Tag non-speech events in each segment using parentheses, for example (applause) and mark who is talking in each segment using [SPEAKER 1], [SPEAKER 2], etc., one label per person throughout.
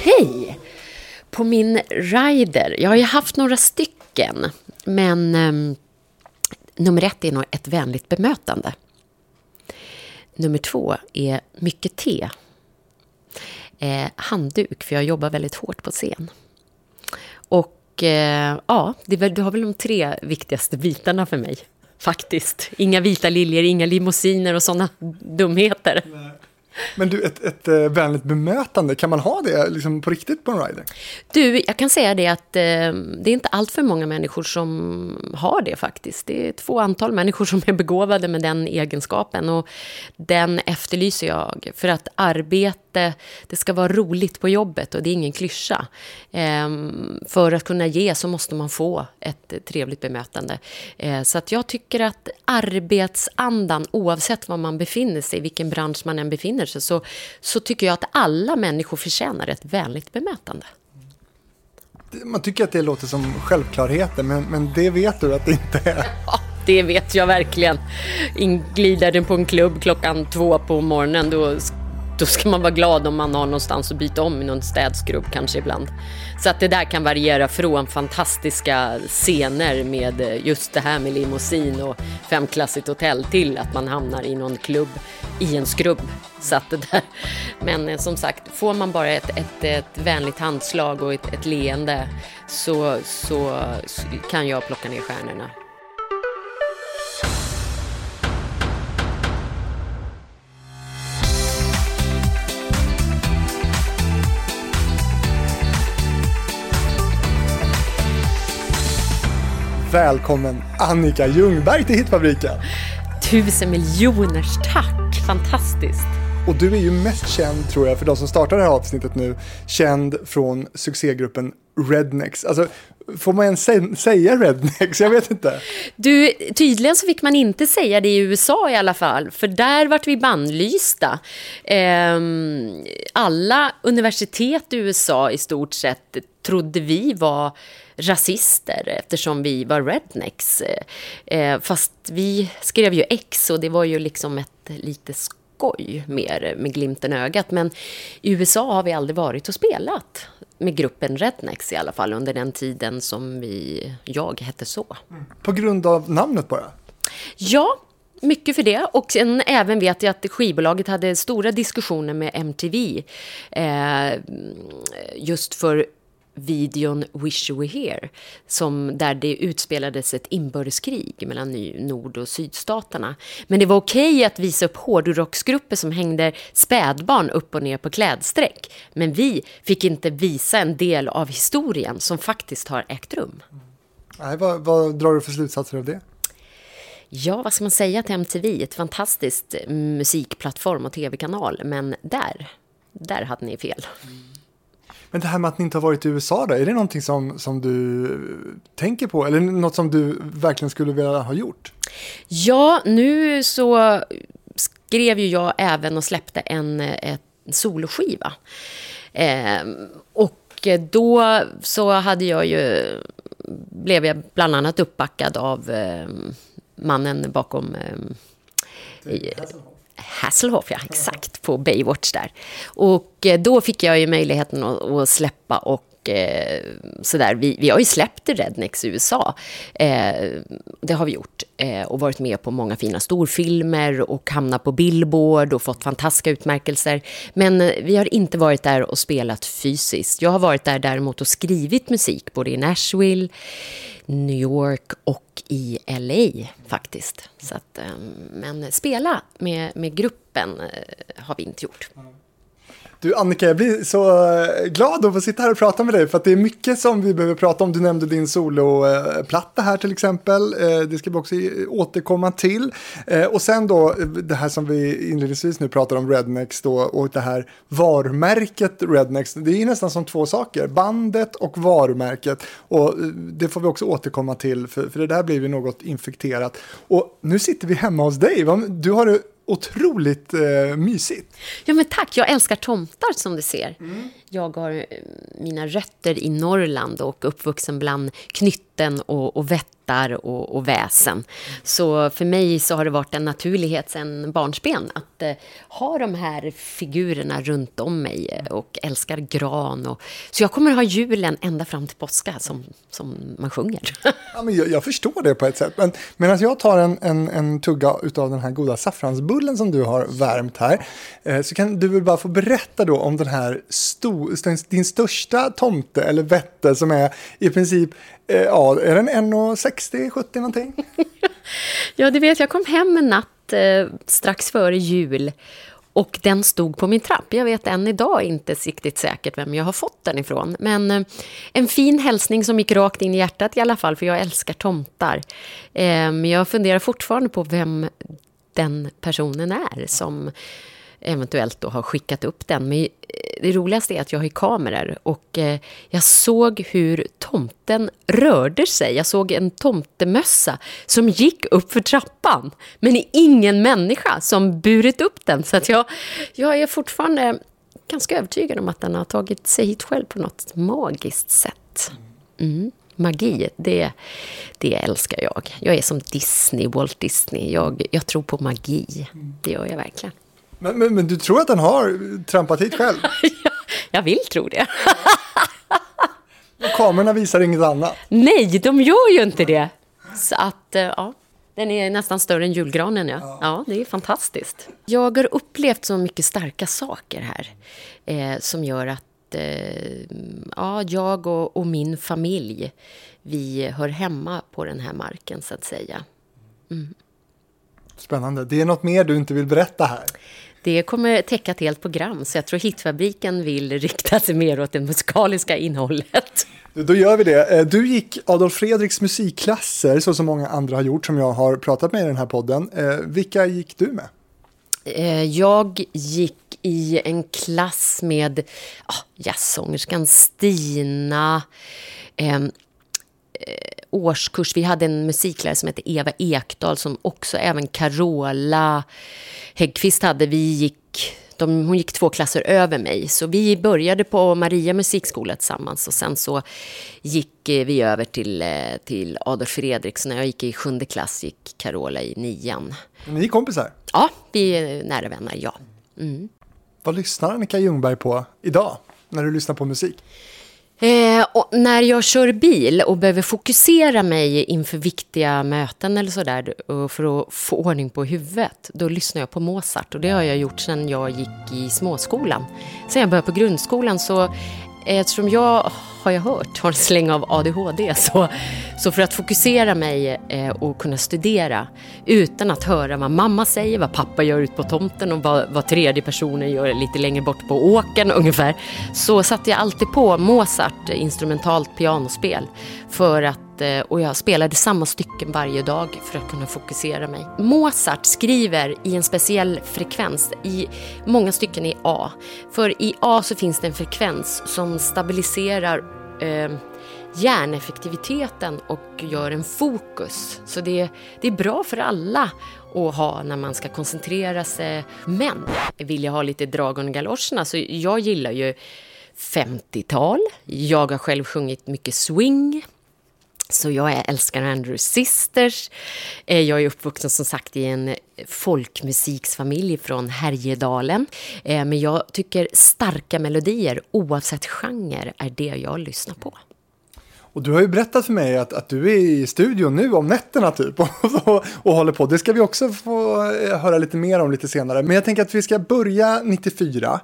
[SPEAKER 1] Okej. På min rider, jag har ju haft några stycken, men um, nummer ett är nog ett vänligt bemötande. Nummer två är mycket te. Eh, handduk, för jag jobbar väldigt hårt på scen. Och eh, ja, det, väl, det har väl de tre viktigaste bitarna för mig. Faktiskt. Inga vita liljor, inga limousiner och sådana dumheter. Nej.
[SPEAKER 2] Men du, ett, ett eh, vänligt bemötande, kan man ha det liksom på riktigt på en rider?
[SPEAKER 1] Du, jag kan säga det att eh, det är inte allt för många människor som har det faktiskt. Det är ett få antal människor som är begåvade med den egenskapen och den efterlyser jag. För att arbete, det ska vara roligt på jobbet och det är ingen klyscha. Eh, för att kunna ge så måste man få ett trevligt bemötande. Eh, så att jag tycker att arbetsandan, oavsett var man befinner sig, vilken bransch man än befinner sig, så, så tycker jag att alla människor förtjänar ett vänligt bemötande.
[SPEAKER 2] Man tycker att det låter som självklarheter, men, men det vet du att det inte är. (laughs)
[SPEAKER 1] Ja, det vet jag verkligen. Glider den på en klubb klockan två på morgonen, då då ska man vara glad om man har någonstans att byta om i någon städskrubb kanske ibland. Så att det där kan variera från fantastiska scener med eh, just det här med limousin och femklassigt hotell till att man hamnar i någon klubb i en skrubb. Så att det där. Men eh, som sagt, får man bara ett, ett, ett vänligt handslag och ett, ett leende så, så kan jag plocka ner stjärnorna.
[SPEAKER 2] Välkommen Annika Ljungberg till Hitfabriken!
[SPEAKER 1] Tusen miljoners tack! Fantastiskt!
[SPEAKER 2] Och du är ju mest känd, tror jag, för de som startar det här avsnittet nu, känd från succégruppen Rednex. Alltså, får man ens säga Rednex? Jag vet inte.
[SPEAKER 1] Du, tydligen så fick man inte säga det i USA i alla fall, för där vart vi bannlysta. Ehm, alla universitet i USA i stort sett trodde vi var rasister eftersom vi var rednecks. Eh, fast vi skrev ju X och det var ju liksom ett lite skoj mer med glimten i ögat. Men i USA har vi aldrig varit och spelat med gruppen Rednecks i alla fall under den tiden som vi, jag hette så.
[SPEAKER 2] Mm. På grund av namnet bara?
[SPEAKER 1] Ja, mycket för det. Och sen även vet jag att skivbolaget hade stora diskussioner med MTV. Eh, just för videon Wish You Were Here, som, där det utspelades ett inbördeskrig mellan Nord och Sydstaterna. Men det var okej att visa upp hårdrocksgrupper som hängde spädbarn upp och ner på klädsträck. Men vi fick inte visa en del av historien som faktiskt har ägt rum.
[SPEAKER 2] Nej, vad, vad drar du för slutsatser av det?
[SPEAKER 1] Ja, vad ska man säga till MTV? Ett fantastiskt musikplattform och tv-kanal, men där, där hade ni fel. Mm.
[SPEAKER 2] Men det här med att ni inte har varit i USA då, är det någonting som, som du tänker på? Eller något som du verkligen skulle vilja ha gjort?
[SPEAKER 1] Ja, nu så skrev ju jag även och släppte en, en soloskiva. Eh, och då så hade jag ju, blev jag bland annat uppbackad av eh, mannen bakom eh, Hasselhoff, ja, exakt, på Baywatch där. Och eh, då fick jag ju möjligheten att, att släppa och eh, sådär. Vi, vi har ju släppt Rednex i USA. Eh, det har vi gjort. Eh, och varit med på många fina storfilmer och hamnat på Billboard och fått fantastiska utmärkelser. Men eh, vi har inte varit där och spelat fysiskt. Jag har varit där däremot och skrivit musik, både i Nashville, New York och i LA faktiskt. Så att, eh, men spela med, med gruppen eh, har vi inte gjort.
[SPEAKER 2] Du Annika, jag blir så eh, glad att få sitta här och prata med dig för att det är mycket som vi behöver prata om. Du nämnde din soloplatta här till exempel. Eh, det ska vi också återkomma till. Eh, och sen då det här som vi inledningsvis nu pratar om Rednex då och det här varumärket Rednex. Det är nästan som två saker, bandet och varumärket. Och det får vi också återkomma till för, för det där blir ju något infekterat. Och nu sitter vi hemma hos dig. Du har otroligt eh, mysigt.
[SPEAKER 1] Ja, men tack. Jag älskar tomtar som du ser. Mm jag har eh, mina rötter i Norrland och uppvuxen bland knytten och, och vättar och, och, väsen. Så för mig så har det varit en naturlighet sedan barnsben att eh, ha de här figurerna runt om mig eh, och älskar gran. Och, så jag kommer ha julen ända fram till påska som, som man sjunger. (laughs)
[SPEAKER 2] Ja, men jag, jag förstår det på ett sätt. Men medan jag tar en, en, en tugga av den här goda saffransbullen som du har värmt här eh, så kan du väl bara få berätta då om den här stora sto, din största tomte eller vätte, som är i princip Eh, ja, är den 1,60, 70 någonting? (laughs)
[SPEAKER 1] ja, du vet, jag kom hem en natt eh, strax före jul och den stod på min trapp. Jag vet än idag inte riktigt säkert vem jag har fått den ifrån. Men eh, en fin hälsning som gick rakt in i hjärtat i alla fall, för jag älskar tomtar. Eh, men jag funderar fortfarande på vem den personen är som eventuellt då har skickat upp den. Men eh, det roligaste är att jag har kameror och eh, jag såg hur tomten rörde sig. Jag såg en tomtemössa som gick upp för trappan. Men ingen människa som burit upp den. Så att jag, jag är fortfarande ganska övertygad om att den har tagit sig hit själv på något magiskt sätt. Mm. Magi, det, det älskar jag. Jag är som Disney, Walt Disney. Jag, jag tror på magi. Det gör jag verkligen.
[SPEAKER 2] Men, men, men, du tror att den har trampat hit själv? (laughs)
[SPEAKER 1] jag vill tro det.
[SPEAKER 2] kamerorna visar inget annat?
[SPEAKER 1] Nej, de gör ju inte det. Så att, eh, ja. Den är nästan större än julgranen, ja. ja. ja. det är fantastiskt. Jag har upplevt så mycket starka saker här eh, som gör att eh, ja, jag och, och, min familj, vi hör hemma på den här marken, så att säga. Mm.
[SPEAKER 2] Spännande. Det är något mer du inte vill berätta här?
[SPEAKER 1] Det kommer täcka ett helt program, så jag tror Hitfabriken vill rikta sig mer åt det musikaliska innehållet.
[SPEAKER 2] Då gör vi det. Eh, du gick Adolf Fredriks musikklasser, så som många andra har gjort, som jag har pratat med i den här podden. Eh, vilka gick du med?
[SPEAKER 1] Eh, jag gick i en klass med oh, jazzsångerskan Stina, eh, årskurs. Vi hade en musiklärare som hette Eva Ekdahl som också även Carola Häggkvist hade. Vi gick, de, hon gick två klasser över mig. Så vi började på Maria musikskola tillsammans och sen så gick eh, vi över till, eh, till Adolf Fredrik. Så när jag gick i sjunde klass gick Carola i nian.
[SPEAKER 2] Ni är kompisar?
[SPEAKER 1] Ja, vi är nära vänner, ja. Mm.
[SPEAKER 2] Vad lyssnar Annika Ljungberg på idag när du lyssnar på musik?
[SPEAKER 1] Eh, när jag kör bil och behöver fokusera mig inför viktiga möten eller sådär eh, för att få ordning på huvudet, då lyssnar jag på Mozart. Och det har jag gjort sedan jag gick i småskolan. Sen jag började på grundskolan så eh, eftersom jag, har jag hört, har en släng av ADHD så, så för att fokusera mig eh, och kunna studera utan att höra vad mamma säger, vad pappa gör ute på tomten och vad, vad tredje personen gör lite längre bort på åken (laughs) ungefär så satte jag alltid på Mozart instrumentalt pianospel för att Eh, och jag spelade samma stycken varje dag för att kunna fokusera mig. Mozart skriver i en speciell frekvens, i många stycken i A. För i A så finns det en frekvens som stabiliserar eh, hjärneffektiviteten och gör en fokus. Så det, det är bra för alla att ha när man ska koncentrera sig. Men vill jag ha lite drag under galoscherna så jag gillar ju 50-tal. Jag har själv sjungit mycket swing. Så jag älskar Andrew Sisters. Eh, jag är uppvuxen som sagt i en folkmusiksfamilj från Härjedalen. Eh, men jag tycker starka melodier, oavsett genre, är det jag lyssnar på.
[SPEAKER 2] Och du har ju berättat för mig att, att du är i studion nu om nätterna typ (laughs) och, och, och håller på. Det ska vi också få eh, höra lite mer om lite senare. Men jag tänker att vi ska börja 94.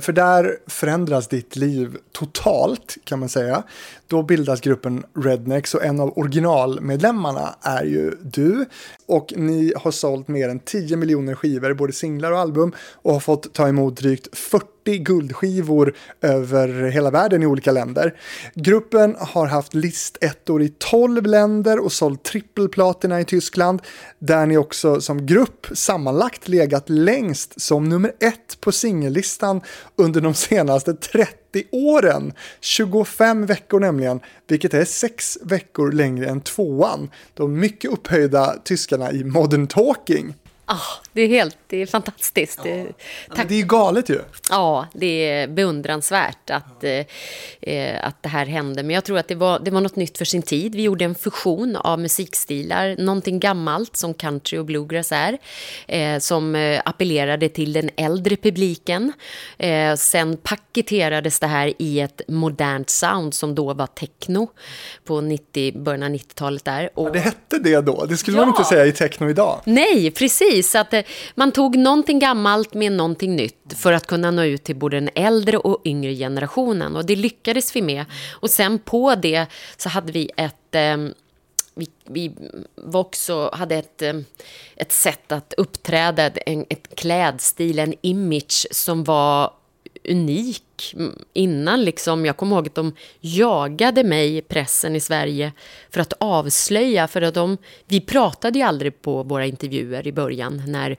[SPEAKER 2] För där förändras ditt liv totalt kan man säga. Då bildas gruppen Rednecks och en av originalmedlemmarna är ju du. Och ni har sålt mer än 10 miljoner skivor, både singlar och album och har fått ta emot drygt 40 guldskivor över hela världen i olika länder. Gruppen har haft listettor i 12 länder och sålt trippelplatina i Tyskland, där ni också som grupp sammanlagt legat längst som nummer ett på singellistan under de senaste 30 åren. 25 veckor nämligen, vilket är 6 veckor längre än tvåan. De mycket upphöjda tyskarna i Modern Talking.
[SPEAKER 1] Ah, det är helt det är fantastiskt. Ja.
[SPEAKER 2] Det, är galet ju.
[SPEAKER 1] Ja, det är beundransvärt att, eh, eh, att det här hände. Men jag tror att det var, det var något nytt för sin tid. Vi gjorde en fusion av musikstilar, någonting gammalt som country och bluegrass är, eh, som eh, appellerade till den äldre publiken. Eh, sen paketerades det här i ett modernt sound som då var techno på 90, början av 90-talet där.
[SPEAKER 2] Och, ja, det hette det då? Det skulle ja. man inte säga i techno idag.
[SPEAKER 1] Nej, precis precis. Att eh, man tog någonting gammalt med någonting nytt för att kunna nå ut till både den äldre och yngre generationen. Och det lyckades vi med. Och sen på det så hade vi ett ehm, vi, vi var också, hade ett, ehm, ett sätt att uppträda, en ett klädstil, en image som var unik innan. Liksom, jag kommer ihåg att de jagade mig, pressen i Sverige, för att avslöja. För att de, vi pratade ju aldrig på våra intervjuer i början när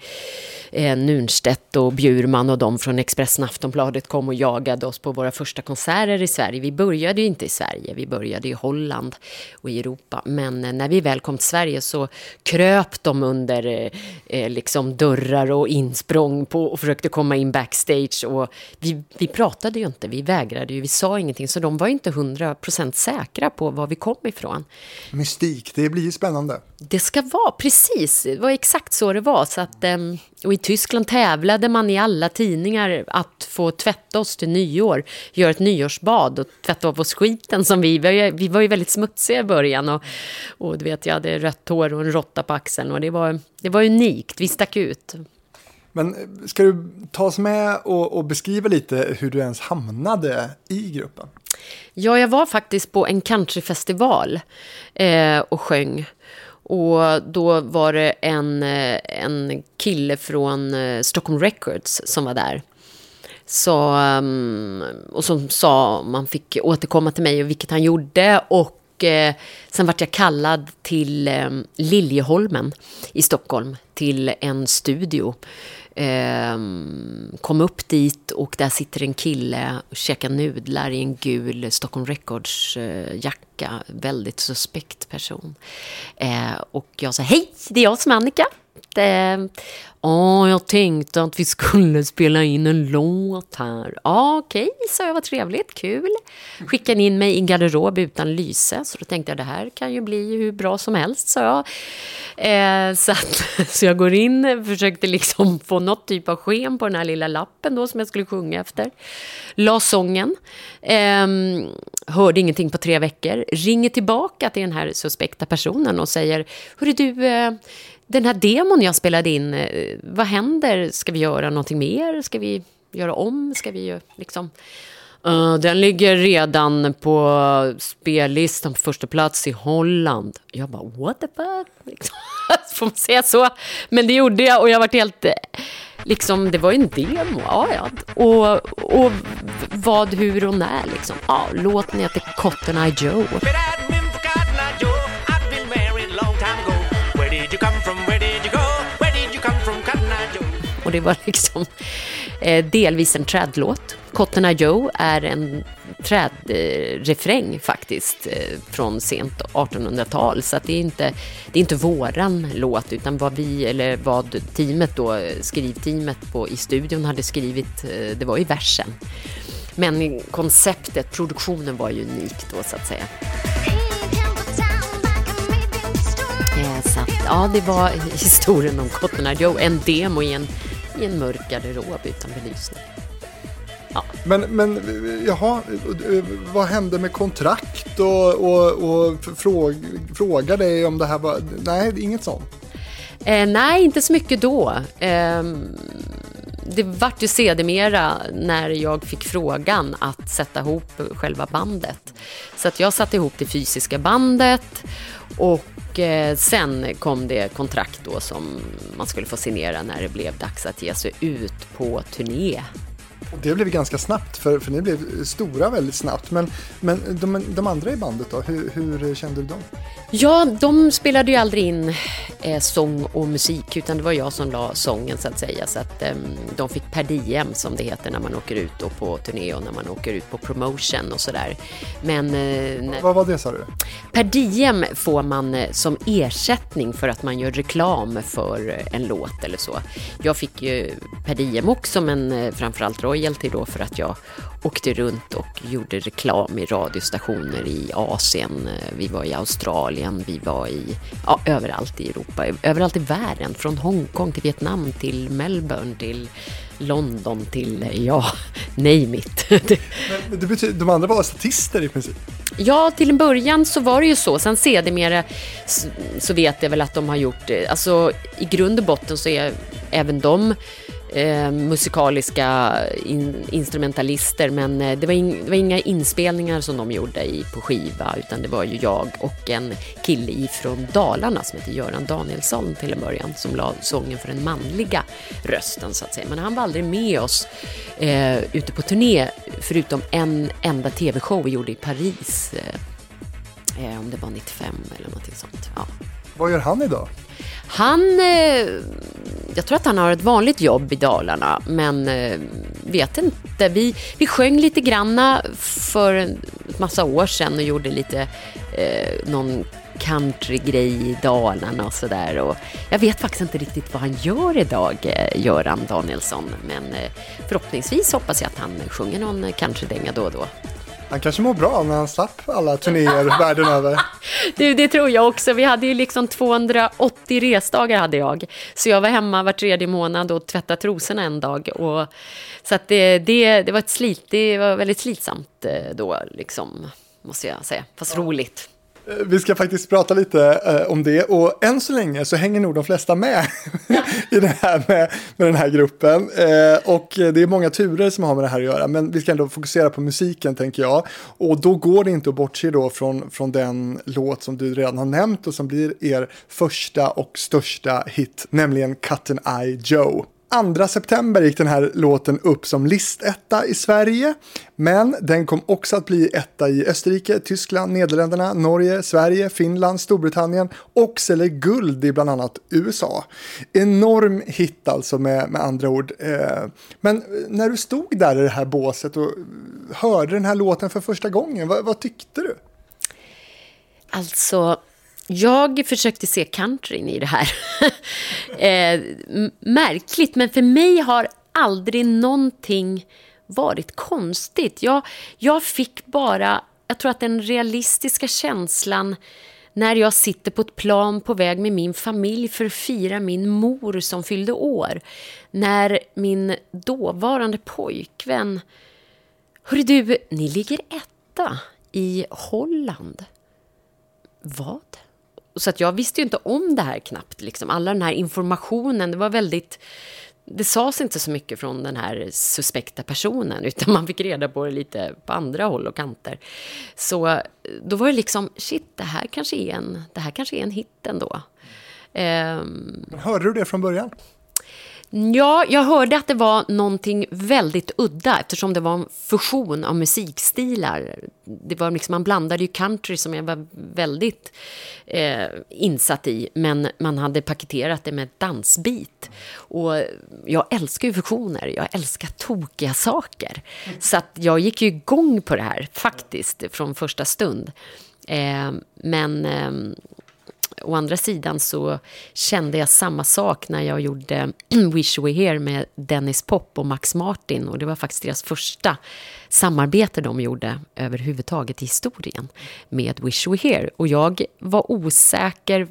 [SPEAKER 1] eh, Nunstedt och Bjurman och de från Expressen Aftonbladet kom och jagade oss på våra första konserter i Sverige. Vi började ju inte i Sverige, vi började i Holland och i Europa. Men eh, när vi väl kom till Sverige så kröp de under eh, eh, liksom dörrar och insprång på och försökte komma in backstage. Och vi, vi pratade ju inte, vi vägrade ju, vi sa ingenting. Så de var ju inte hundra procent säkra på var vi kom ifrån.
[SPEAKER 2] Mystik, det blir ju spännande.
[SPEAKER 1] Det ska vara, precis. Det var exakt så det var. Så att, ehm, och i Tyskland tävlade man i alla tidningar att få tvätta oss till nyår. Göra ett nyårsbad och tvätta av oss skiten som vi... Vi var ju väldigt smutsiga i början. Och, och du vet, jag hade rött hår och en råtta på axeln. Och det var, det var unikt, vi stack ut.
[SPEAKER 2] Men eh, ska du ta oss med och, och, beskriva lite hur du ens hamnade i gruppen?
[SPEAKER 1] Ja, jag var faktiskt på en countryfestival eh, och sjöng. Och då var det en, eh, en kille från eh, Stockholm Records som var där. Så, um, och som sa man fick återkomma till mig och vilket han gjorde. Och eh, sen vart jag kallad till eh, Liljeholmen i Stockholm till en studio Ehm, kom upp dit och där sitter en kille och käkar nudlar i en gul Stockholm Records-jacka. Eh, Väldigt suspekt person. Eh, och jag sa hej, det är jag som är Annika. Eh, Ja, jag tänkte att vi skulle spela in en låt här. Ja, okej, okay, sa jag, vad trevligt, kul. Skickade in mig i en garderob utan lyse, så då tänkte jag det här kan ju bli hur bra som helst, sa jag. Eh, så, att, (laughs) så jag går in, försökte liksom få något typ av sken på den här lilla lappen då som jag skulle sjunga efter. La sången, eh, hörde ingenting på tre veckor, ringer tillbaka till den här suspekta personen och säger, hörru du, eh, den här demon jag spelade in, eh, vad händer? Ska vi göra någonting mer? Ska vi göra om? Ska vi liksom... Uh, den ligger redan på spellistan på första plats i Holland. Jag bara, what the fuck? (laughs) Liksom. Får man säga så? Men det gjorde jag och jag vart helt... Eh, liksom, det var ju en demo. Ja, ja. Och, och vad, hur och när liksom. Ja, låten heter Cotton Eye Joe. Och det var (laughs) liksom eh, delvis en trädlåt. Cotton Eye Joe är en trädrefräng eh, faktiskt eh, från sent 1800-tal. Så att det, är inte, det är inte våran låt utan vad vi, eller vad teamet då, eh, skrivteamet på, i studion hade skrivit, eh, det var ju versen. Men konceptet, produktionen var ju unik då så att säga. Eh, så att, ja, det var (laughs) historien om Cotton Eye Joe, en demo i en i en mörk garderob utan belysning.
[SPEAKER 2] Ja. Men, men jaha, vad hände med kontrakt och, och, och fråg, fråga dig om det här var... Nej, inget sånt?
[SPEAKER 1] Eh, nej, inte så mycket då. Eh, det vart ju sedermera när jag fick frågan att sätta ihop själva bandet. Så att jag satte ihop det fysiska bandet och sen kom det kontrakt då som man skulle få signera när det blev dags att ge sig ut på turné.
[SPEAKER 2] Det blev ganska snabbt, för, för ni blev stora väldigt snabbt. Men, men de, de andra i bandet då, hur, hur kände du dem?
[SPEAKER 1] Ja, de spelade ju aldrig in eh, sång och musik, utan det var jag som la sången så att säga. Så att eh, de fick per diem, som det heter när man åker ut och på turné och när man åker ut på promotion och sådär. Men... Eh,
[SPEAKER 2] Vad var det sa du?
[SPEAKER 1] Per diem får man eh, som ersättning för att man gör reklam för eh, en låt eller så. Jag fick ju per diem också, men eh, framförallt royalty då för att jag åkte runt och gjorde reklam i radiostationer i Asien, vi var i Australien, vi var i, ja, överallt i Europa, överallt i världen, från Hongkong till Vietnam till Melbourne till London till, ja, (laughs) name it. (laughs)
[SPEAKER 2] Men det betyder, de andra var statister i princip?
[SPEAKER 1] Ja, till en början så var det ju så. Sen sedermera så vet jag väl att de har gjort, eh, alltså i grund och botten så är även de eh, musikaliska in, instrumentalister men eh, det var, in, det var, inga inspelningar som de gjorde i, på skiva utan det var ju jag och en kille ifrån Dalarna som heter Göran Danielsson till en början som la sången för den manliga rösten så att säga. Men han var aldrig med oss eh, ute på turné förutom en enda tv-show vi gjorde i Paris. Eh, eh om det var 95 eller någonting sånt. Ja.
[SPEAKER 2] Vad gör han idag?
[SPEAKER 1] Han, eh, jag tror att han har ett vanligt jobb i Dalarna, men eh, vet inte. Vi, vi sjöng lite granna för en massa år sedan och gjorde lite eh, någon countrygrej i Dalarna och sådär. Jag vet faktiskt inte riktigt vad han gör idag, eh, Göran Danielsson. Men eh, förhoppningsvis hoppas jag att han sjunger någon countrydänga då och då.
[SPEAKER 2] Han kanske mår bra när han slapp alla turnéer (laughs) världen över.
[SPEAKER 1] Du, det tror jag också. Vi hade ju liksom 280 resdagar hade jag. Så jag var hemma var tredje månad och tvättade trosorna en dag. Och, så att det, det, det var ett slit, det var väldigt slitsamt eh, då, liksom, måste jag säga. Fast ja. roligt.
[SPEAKER 2] Vi ska faktiskt prata lite eh, om det och än så länge så hänger nog de flesta med (laughs) i det här med, med den här gruppen. Eh, och det är många turer som har med det här att göra men vi ska ändå fokusera på musiken tänker jag. Och då går det inte att bortse då från, från den låt som du redan har nämnt och som blir er första och största hit, nämligen Cut and Eye Joe. 2 september gick den här låten upp som listetta i Sverige. Men den kom också att bli etta i Österrike, Tyskland, Nederländerna, Norge, Sverige, Finland, Storbritannien och säljer guld i bland annat USA. Enorm hit alltså med, med andra ord. Eh, men när du stod där i det här båset och hörde den här låten för första gången, vad, vad tyckte du?
[SPEAKER 1] Alltså, jag försökte se countryn i det här. (laughs) eh, märkligt, men för mig har aldrig någonting varit konstigt. Jag, jag fick bara, jag tror att den realistiska känslan när jag sitter på ett plan på väg med min familj för att fira min mor som fyllde år. När min dåvarande pojkvän... Hörru du, ni ligger etta i Holland. Vad? Så att jag visste ju inte om det här knappt. Liksom. Alla den här informationen, det var väldigt... Det sades inte så mycket från den här suspekta personen utan man fick reda på det lite på andra håll och kanter. Så då var det liksom, shit, det här kanske är en, det här kanske är en hit ändå.
[SPEAKER 2] Um, Hörde du det från början?
[SPEAKER 1] Ja, jag hörde att det var någonting väldigt udda eftersom det var en fusion av musikstilar. Det var liksom, man blandade ju country som jag var väldigt eh, insatt i men man hade paketerat det med dansbit. Och jag älskar ju fusioner, jag älskar tokiga saker. Så att jag gick ju igång på det här faktiskt från första stund. Eh, men eh, å andra sidan så kände jag samma sak när jag gjorde (clears throat) Wish We Here med Dennis Pop och Max Martin. Och det var faktiskt deras första samarbete de gjorde överhuvudtaget i historien med Wish We Here. Och jag var osäker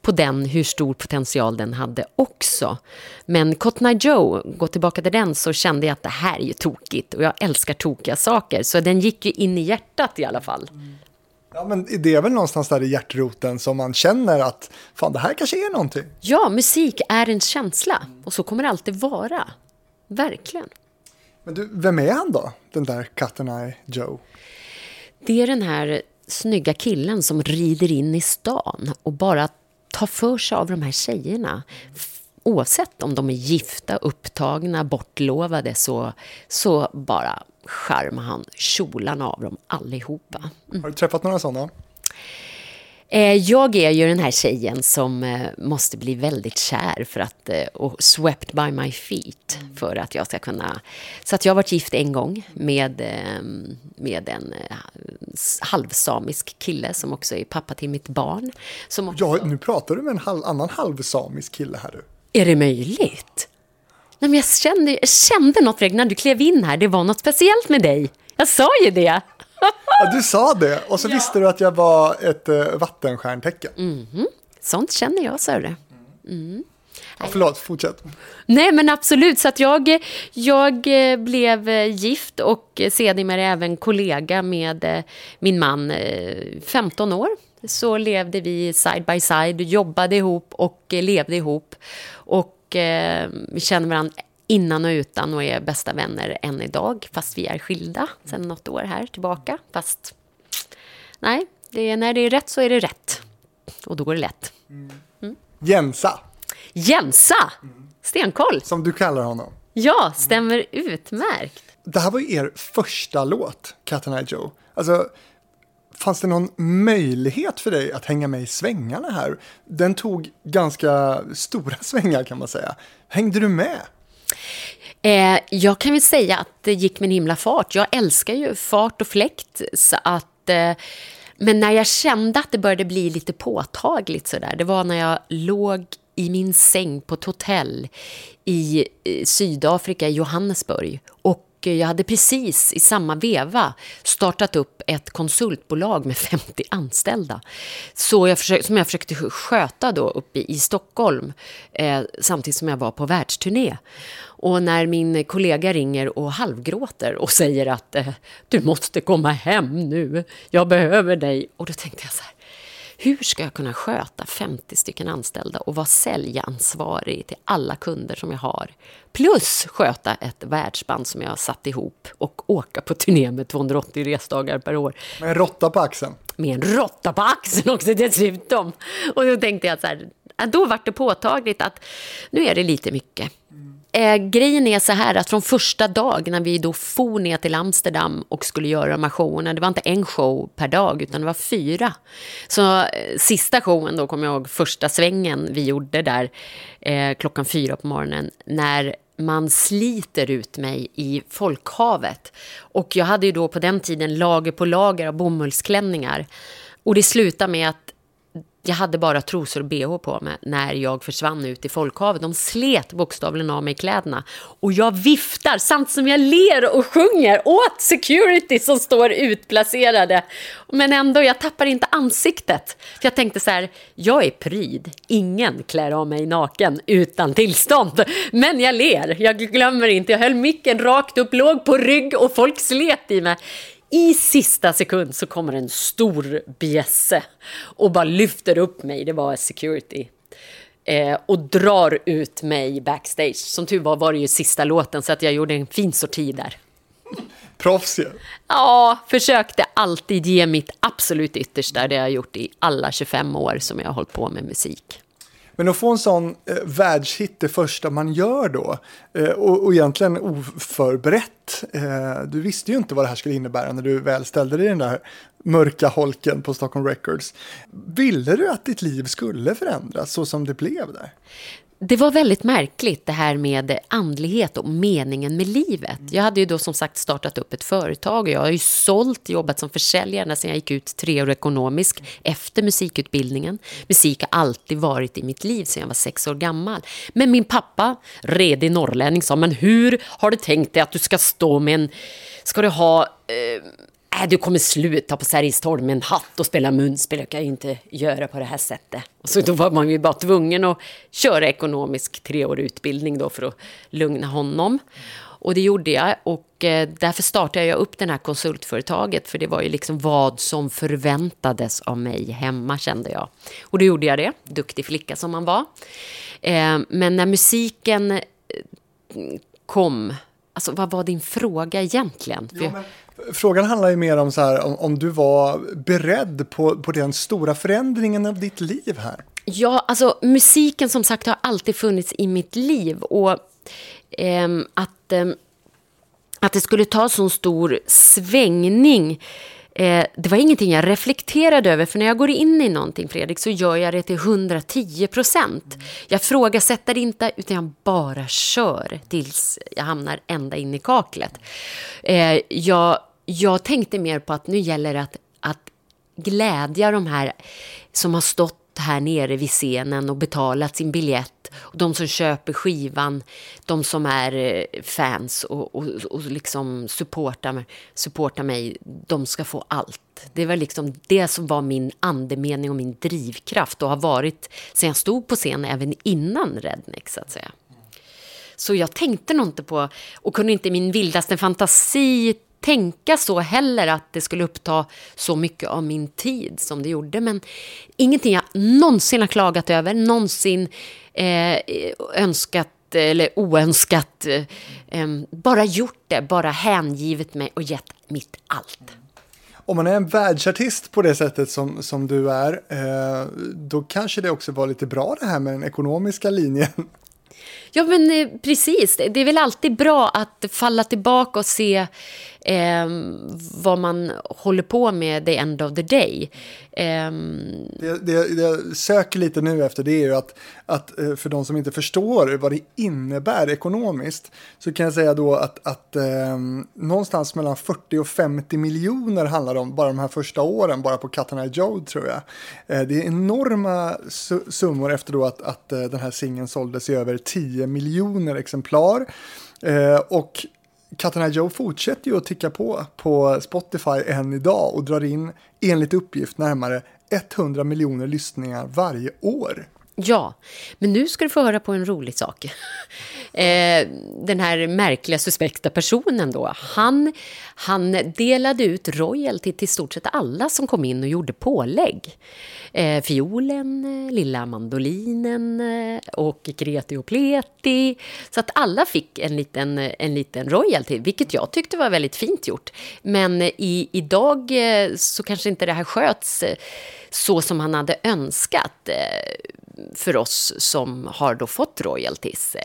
[SPEAKER 1] på den, hur stor potential den hade också. Men Cotton Eye Joe, gå tillbaka till den, så kände jag att det här är ju tokigt. Och jag älskar tokiga saker. Så den gick ju in i hjärtat i alla fall.
[SPEAKER 2] Ja, men det är väl någonstans där i hjärtroten som man känner att fan, det här kanske är någonting.
[SPEAKER 1] Ja, musik är en känsla och så kommer det alltid vara. Verkligen.
[SPEAKER 2] Men du, vem är han då, den där Cut Eye Joe?
[SPEAKER 1] Det är den här snygga killen som rider in i stan och bara tar för sig av de här tjejerna. oavsett om de är gifta, upptagna, bortlovade, så, så bara charmar han kjolarna av dem allihopa.
[SPEAKER 2] Mm. Har du träffat några sådana?
[SPEAKER 1] Eh, jag är ju den här tjejen som eh, måste bli väldigt kär för att, eh, och swept by my feet för att jag ska kunna... Så att jag har varit gift en gång med, med en halvsamisk kille som också är pappa till mitt barn. Som också...
[SPEAKER 2] Ja, nu pratar du med en halv, annan halvsamisk kille här du.
[SPEAKER 1] Är det möjligt? Nej, men jag, kände, jag kände något när du klev in här. Det var något speciellt med dig. Jag sa ju det.
[SPEAKER 2] Ja, du sa det och så ja. visste du att jag var ett uh, vattenstjärntecken.
[SPEAKER 1] Mm -hmm. Sånt känner jag, du. Mm.
[SPEAKER 2] Ja, förlåt, fortsätt.
[SPEAKER 1] Nej, men absolut. Så att jag, jag eh, blev eh, gift och sedermera även kollega med min man 15 år. Så levde vi side by side, jobbade ihop och levde ihop. Och vi känner varandra innan och utan och är bästa vänner än idag, fast vi är skilda sedan något år här tillbaka. Fast nej, det är, när det är rätt så är det rätt. Och då går det lätt.
[SPEAKER 2] Mm. Jensa.
[SPEAKER 1] Jensa! Stenkoll.
[SPEAKER 2] Som du kallar honom.
[SPEAKER 1] Ja, stämmer utmärkt.
[SPEAKER 2] Det här var er första låt, Cat and I Joe. Alltså, fanns det någon möjlighet för dig att hänga med i svängarna här? Den tog ganska stora (laughs) svängar kan man säga. Hängde du med?
[SPEAKER 1] Eh, jag kan väl säga att det gick med en himla fart. Jag älskar ju fart och fläkt. Så att, eh, men när jag kände att det började bli lite påtagligt sådär, det var när jag låg i min säng på ett hotell i eh, Sydafrika, i Johannesburg. Och Eh, jag hade precis i samma veva startat upp ett konsultbolag med (laughs) 50 anställda. Så jag försökte, som jag försökte sköta då uppe i Stockholm eh, samtidigt som jag var på världsturné. Och när min kollega ringer och halvgråter och säger att eh, du måste komma hem nu, jag behöver dig. Och då tänkte jag så här, hur ska jag kunna sköta 50 stycken anställda och vara säljansvarig till alla kunder som jag har? Plus sköta ett världsband som jag har satt ihop och åka på turné med 280 resdagar per år.
[SPEAKER 2] Med en råtta på axeln?
[SPEAKER 1] Med en råtta på axeln också dessutom. Och då tänkte jag så här, då var det påtagligt att nu är det lite mycket. Eh, grejen är så här att från första dag när vi då for ner till Amsterdam och skulle göra de här showerna, det var inte en show per dag utan det var fyra. Så eh, sista showen då, kommer jag ihåg, första svängen vi gjorde där eh, klockan fyra på morgonen, när man sliter ut mig i folkhavet. Och jag hade ju då på den tiden lager på lager av bomullsklänningar. Och det slutade med att jag hade bara trosor och bh på mig när jag försvann ut i folkhavet. De slet bokstavligen av mig kläderna. Och jag viftar samtidigt som jag ler och sjunger åt security som står utplacerade. Men ändå, jag tappar inte ansiktet. För jag tänkte så här, jag är pryd. Ingen klär av mig naken utan tillstånd. Men jag ler, jag glömmer inte. Jag höll micken rakt upp, låg på rygg och folk slet i mig. I sista sekund så kommer en stor bjässe och bara lyfter upp mig, det var security, eh, och drar ut mig backstage. Som tur var var det ju sista låten så att jag gjorde en fin sorti där.
[SPEAKER 2] Proffs ju.
[SPEAKER 1] Ja, försökte alltid ge mitt absolut yttersta. Det har jag gjort i alla 25 år som jag har hållit på med musik.
[SPEAKER 2] Men att få en sån eh, världshit det första man gör då eh, och, och egentligen oförberett. Eh, du visste ju inte vad det här skulle innebära när du väl ställde dig i den där mörka holken på Stockholm Records. Ville du att ditt liv skulle förändras så som det blev där?
[SPEAKER 1] Det var väldigt märkligt det här med andlighet och meningen med livet. Jag hade ju då som sagt startat upp ett företag och jag har ju sålt, jobbat som försäljare sedan jag gick ut tre år ekonomisk efter musikutbildningen. Musik har alltid varit i mitt liv sedan jag var sex år gammal. Men min pappa, redig norrlänning, sa men hur har du tänkt dig att du ska stå med en, ska du ha eh, äh, du kommer sluta på Sergels med en hatt och spela munspel. Jag kan ju inte göra på det här sättet. Och så då var man ju bara tvungen att köra ekonomisk treårig utbildning då för att lugna honom. Och det gjorde jag och eh, därför startade jag upp det här konsultföretaget för det var ju liksom vad som förväntades av mig hemma kände jag. Och då gjorde jag det, duktig flicka som man var. Eh, men när musiken eh, kom, alltså vad var din fråga egentligen?
[SPEAKER 2] Ja, men Frågan handlar ju mer om, så här, om, om, du var beredd på, på den stora förändringen av ditt liv här.
[SPEAKER 1] Ja, alltså musiken som sagt har alltid funnits i mitt liv. Och ehm, att, ehm, att det skulle ta så stor svängning Eh, det var ingenting jag reflekterade över, för när jag går in i någonting, Fredrik, så gör jag det till 110 procent. Jag frågasätter inte, utan jag bara kör tills jag hamnar ända in i kaklet. Eh, jag, jag tänkte mer på att nu gäller det att, att glädja de här som har stått här nere vid scenen och betalat sin biljett. Och de som köper skivan, de som är eh, fans och, och, och liksom supportar, supportar mig, de ska få allt. Det var liksom det som var min andemening och min drivkraft och har varit sen jag stod på scen även innan Redneck så att säga. Så jag tänkte nog inte på, och kunde inte i min vildaste fantasi tänka så heller att det skulle uppta så mycket av min tid som det gjorde. Men ingenting jag någonsin har klagat över, någonsin eh, önskat eller oönskat. Eh, bara gjort det, bara hängivit mig och gett mitt allt.
[SPEAKER 2] Om man är en världsartist på det sättet som, som du är, eh, då kanske det också var lite bra det här med den ekonomiska linjen.
[SPEAKER 1] Ja, men eh, precis. Det är väl alltid bra att falla tillbaka och se eh, vad man håller på med the end of the day. Eh,
[SPEAKER 2] det, det, det, jag söker lite nu efter det är ju att, att eh, för de som inte förstår vad det innebär ekonomiskt så kan jag säga då att, att eh, någonstans mellan 40 och 50 miljoner handlar det om bara de här första åren, bara på Katana Joe tror jag. Eh, det är enorma summor efter då att, att eh, den här singeln såldes i över 10 miljoner exemplar. Eh, och Katarina Joe fortsätter ju att ticka på på Spotify än idag och drar in enligt uppgift närmare 100 miljoner lyssningar varje år.
[SPEAKER 1] Ja, men nu ska du få höra på en rolig sak. (laughs) Eh, den här märkliga suspekta personen då, han, han delade ut royalty till stort sett alla som kom in och gjorde pålägg. Eh, fiolen, eh, lilla mandolinen eh, och kreti och pleti. Så att alla fick en liten, eh, en liten royalty, vilket jag tyckte var väldigt fint gjort. Men i, idag så kanske inte det här sköts så som han hade önskat för oss som har då fått royalties.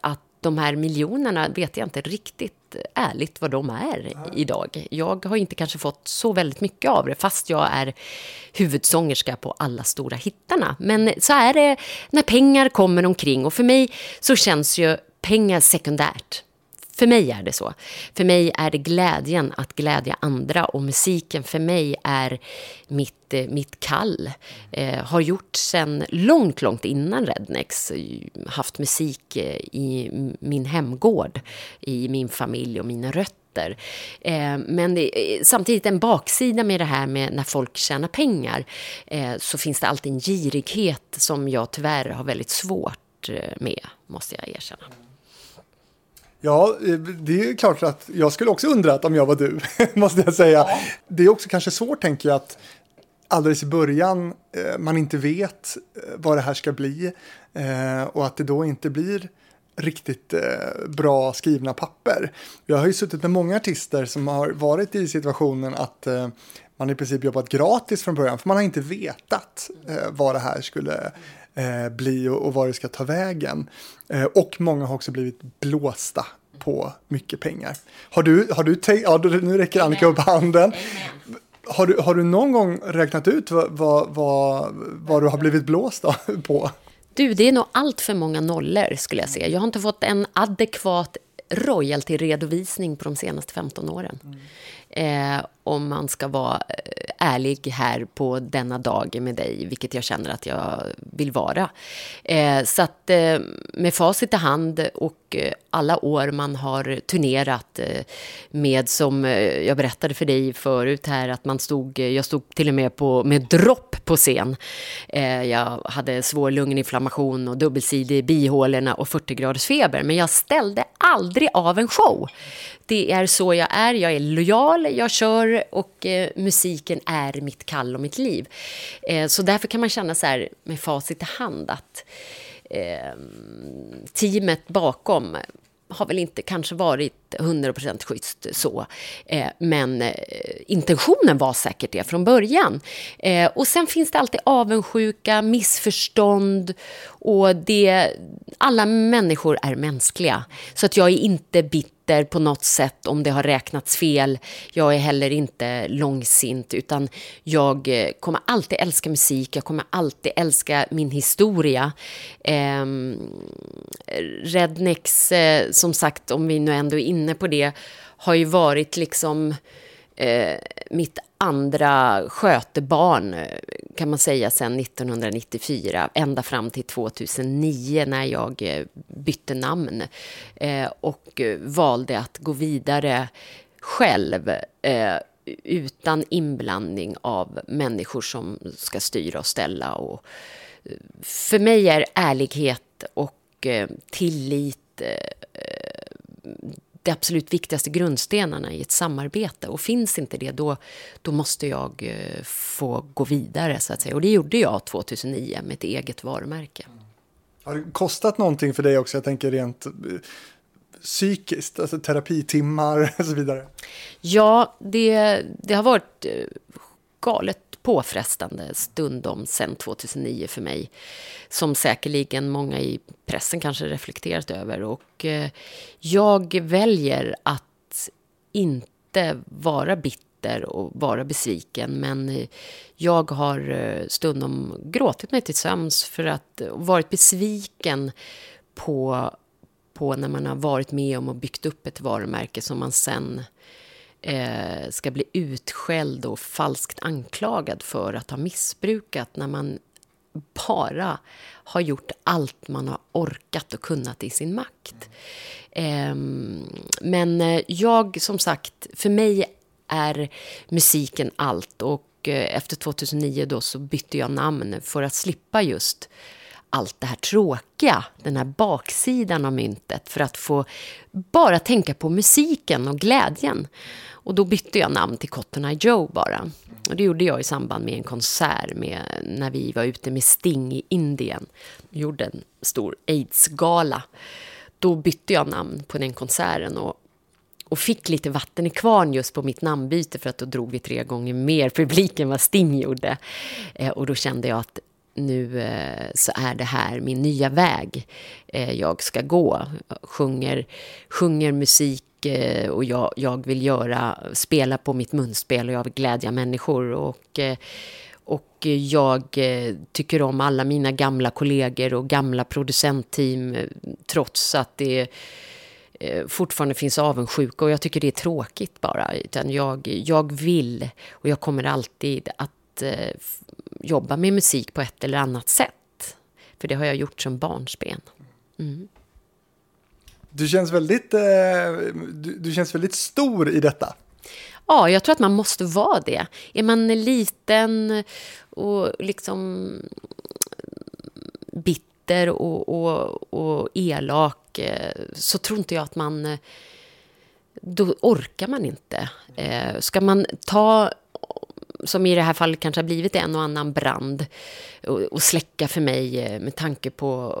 [SPEAKER 1] Att de här miljonerna vet jag inte riktigt ärligt vad de är idag. Jag har inte kanske fått så väldigt mycket av det, fast jag är huvudsångerska på alla stora hittarna. Men så är det när pengar kommer omkring och för mig så känns ju pengar sekundärt. För mig är det så. För mig är det glädjen att glädja andra och musiken för mig är mitt, eh, mitt kall. Eh, har gjort sen långt, långt innan Rednex. Eh, haft musik eh, i min hemgård, i min familj och mina rötter. Men det, samtidigt en baksida med det här med när folk tjänar pengar så finns det alltid en girighet som jag tyvärr har väldigt svårt med, måste jag erkänna.
[SPEAKER 2] Ja, eh, det är klart att jag skulle också undrat om jag var du, (laughs) måste jag säga. Ja. Det är också kanske svårt, tänker jag, att alldeles i början eh, man inte vet eh, vad det här ska bli och att det då inte blir riktigt bra skrivna papper. Jag har ju suttit med många artister som har varit i situationen att man i princip jobbat gratis från början för man har inte vetat vad det här skulle bli och, och var det ska ta vägen. Eh, och många har också blivit blåsta på mycket pengar. Har du, har du tänkt, ja nu räcker Annika upp handen. Har du, har du någon gång räknat ut vad, vad, vad, vad du har blivit blåst på?
[SPEAKER 1] Du, det är nog allt för många nollor skulle jag säga. Jag har inte fått en adekvat royalty-redovisning på de senaste 15 åren. Mm. Eh, om man ska vara eh, ärlig här på denna dag med dig, vilket jag känner att jag vill vara. Eh, så att eh, med facit i hand och eh, alla år man har turnerat eh, med, som eh, jag berättade för dig förut här, att man stod, jag stod till och med på, med dropp på scen. jag hade svår lunginflammation och dubbelsidig i bihålorna och 40 graders feber, men jag ställde aldrig av en show. Det är så jag är, jag är lojal, jag kör och eh, musiken är mitt kall och mitt liv. Eh, så därför kan man känna så här med facit i hand att eh, teamet bakom har väl inte kanske varit 100% schysst så. Eh, men eh, intentionen var säkert det från början. Eh, och sen finns det alltid avundsjuka, missförstånd och det, alla människor är mänskliga. Så att jag är inte bitter på något sätt om det har räknats fel. Jag är heller inte långsint utan jag eh, kommer alltid älska musik, jag kommer alltid älska min historia. Eh, Rednex, eh, som sagt, om vi nu ändå är inne på det, har ju varit liksom eh, mitt andra skötebarn kan man säga sedan 1994 ända fram till 2009 när jag eh, bytte namn eh, och eh, valde att gå vidare själv utan inblandning av människor som ska styra och ställa. Och för mig är ärlighet och tillit de absolut viktigaste grundstenarna i ett samarbete. Och finns inte det, då, då måste jag eh, få gå vidare. så att säga. Och det gjorde jag 2009 med ett eget varumärke.
[SPEAKER 2] Har det kostat någonting för dig också? Jag tänker rent eh, psykiskt, alltså terapitimmar (laughs) och så vidare.
[SPEAKER 1] Ja, det, det har varit eh, galet påfrestande stundom sen 2009 för mig. Som säkerligen många i pressen kanske reflekterat över. Och eh, jag väljer att inte vara bitter och vara besviken. Men eh, jag har eh, stundom gråtit mig till sömns för att varit besviken på, på när man har varit med om och byggt upp ett varumärke som man sen eh, ska bli utskälld och falskt anklagad för att ha missbrukat när man bara har gjort allt man har orkat och kunnat i sin makt. Ehm, eh, men jag, som sagt, för mig är musiken allt. Och eh, efter 2009 då så bytte jag namn för att slippa just allt det här tråkiga, den här baksidan av myntet, för att få bara tänka på musiken och glädjen. Och då bytte jag namn till Cotton Eye Joe bara. Och det gjorde jag i samband med en konsert med, när vi var ute med Sting i Indien. Vi gjorde en stor aids-gala. Då bytte jag namn på den konserten och, och fick lite vatten i kvarn just på mitt namnbyte för att då drog vi tre gånger mer publik än vad Sting gjorde. Eh, och då kände jag att nu eh, så är det här min nya väg eh, jag ska gå. Sjunger, sjunger musik Eh, och jag, jag vill göra, spela på mitt munspel och jag vill glädja människor. Och, eh, och jag eh, tycker om alla mina gamla kollegor och gamla producentteam eh, trots att det fortfarande finns avundsjuka och jag tycker det är tråkigt bara. Utan jag, jag vill och jag kommer alltid att jobba med musik på ett eller annat sätt. För det har jag gjort som barnsben. Mm.
[SPEAKER 2] Du känns väldigt, eh, du, du, känns väldigt stor i detta.
[SPEAKER 1] Ja, jag tror att man måste vara det. Är man liten och liksom bitter och, och, och elak eh, så tror inte jag att man... Eh, då orkar man inte. Ska man ta som i det här fallet kanske har blivit en och annan brand och, och släcka för mig eh, med tanke på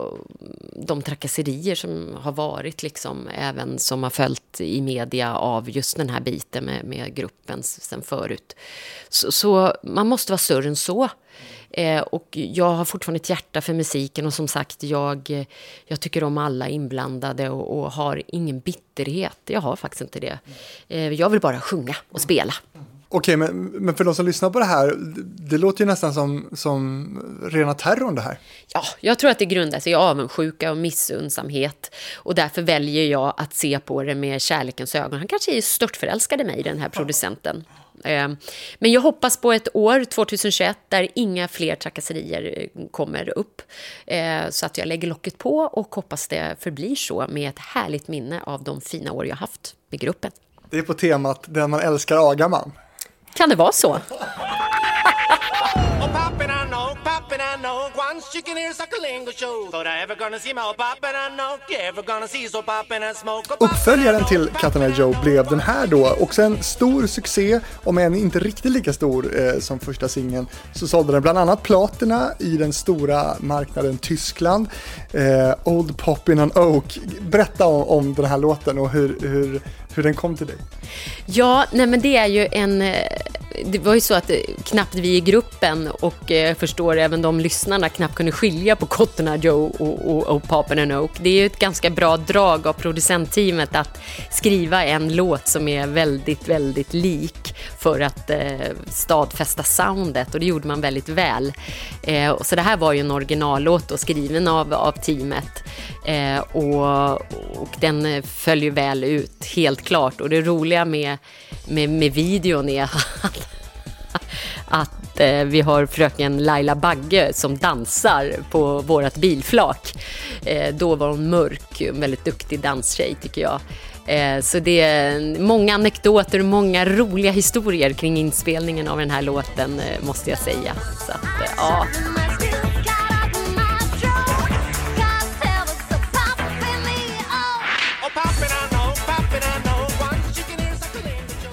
[SPEAKER 1] de trakasserier som har varit, liksom, även som har följt i media av just den här biten med, med gruppen sen förut. Så, så, man måste vara större än så. Eh, och jag har fortfarande ett hjärta för musiken och som sagt, jag, eh, jag tycker om alla inblandade och, och har ingen bitterhet. Jag har faktiskt inte det. Eh, jag vill bara sjunga och spela.
[SPEAKER 2] Okej, men, men för de som lyssnar på det här, det låter ju nästan som, som rena terrorn det här.
[SPEAKER 1] Ja, jag tror att det grundar sig i avundsjuka och missundsamhet. Och därför väljer jag att se på det med kärlekens ögon. Han kanske är störtförälskad i mig, den här producenten. Ehm, men jag hoppas på ett år, 2021, där inga fler trakasserier eh, kommer upp. Ehm, så att jag lägger locket på och hoppas det förblir så med ett härligt minne av de fina år jag haft med gruppen.
[SPEAKER 2] Det är på temat Den man älskar agar man.
[SPEAKER 1] Kan det vara så?
[SPEAKER 2] Uppföljaren till Eye Joe blev den här då, också en stor succé, om än inte riktigt lika stor eh, som första singeln, så sålde den bland annat platina i den stora marknaden Tyskland. Eh, Old Pop in an Oak. Berätta om, om den här låten och hur, hur, hur den kom till dig.
[SPEAKER 1] Ja, nej men det är ju en eh, det var ju så att eh, knappt vi i gruppen och jag eh, förstår även de lyssnarna knappt kunde skilja på Cotton Eye Joe och, och, och Papen and Oak. Det är ju ett ganska bra drag av producentteamet att skriva en låt som är väldigt, väldigt lik för att eh, stadfästa soundet och det gjorde man väldigt väl. Eh, så det här var ju en originallåt och skriven av, av teamet eh, och, och den eh, följer väl ut, helt klart. Och det roliga med, med, med videon är (laughs) att att eh, vi har fröken Laila Bagge som dansar på vårt bilflak. Eh, då var hon mörk, en väldigt duktig danstjej tycker jag. Eh, så det är många anekdoter och många roliga historier kring inspelningen av den här låten eh, måste jag säga. Så att, ja.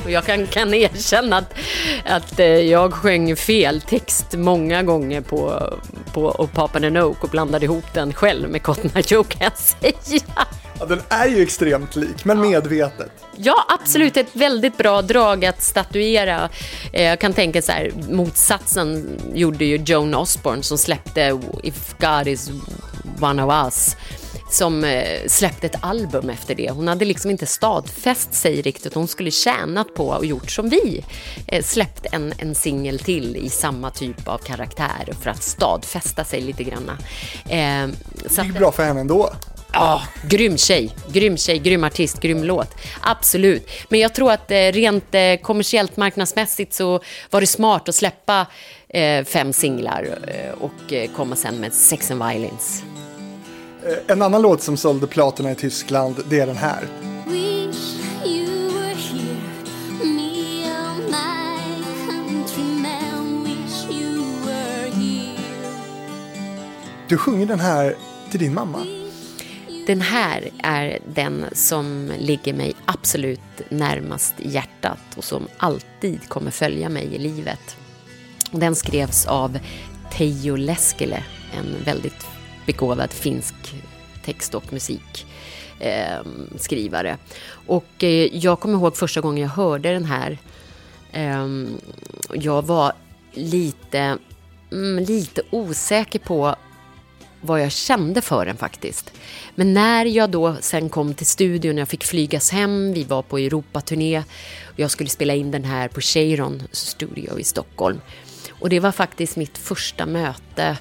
[SPEAKER 1] Och jag kan, kan erkänna att, att eh, jag sjöng fel text många gånger på, på Papa and Oak och blandade ihop den själv med Cotton Eye Joe kan jag säga.
[SPEAKER 2] Ja, den är ju extremt lik, men medvetet.
[SPEAKER 1] Ja, absolut. Ett väldigt bra drag att statuera. Eh, jag kan tänka så här, motsatsen gjorde ju Joan Osborne som släppte If God is one of us som eh, släppte ett album efter det. Hon hade liksom inte stadfäst sig riktigt. Hon skulle tjänat på och gjort som vi. Eh, släppt en, en singel till i samma typ av karaktär för att stadfästa sig lite grann.
[SPEAKER 2] Eh, det gick bra för henne ändå.
[SPEAKER 1] Ja, grym tjej, grym tjej, grym artist, grym låt. Absolut. Men jag tror att rent kommersiellt marknadsmässigt så var det smart att släppa fem singlar och komma sen med Sex and Violence.
[SPEAKER 2] Eh, en annan låt som sålde platorna i Tyskland, det är den här. Du sjunger den här till din mamma.
[SPEAKER 1] Den här är den som ligger mig absolut närmast hjärtat och som alltid kommer följa mig i livet. Den skrevs av Teijo Leskele, en väldigt begåvad finsk text och musikskrivare. Ehm, eh, och eh, jag kommer ihåg första gången jag hörde den här. Eh, jag var lite, mm, lite osäker på vad jag kände för den faktiskt. Men när jag då sen kom till studion, jag fick flygas hem, vi var på Europaturné och jag skulle spela in den här på Cheiron Studio i Stockholm. Och det var faktiskt mitt första möte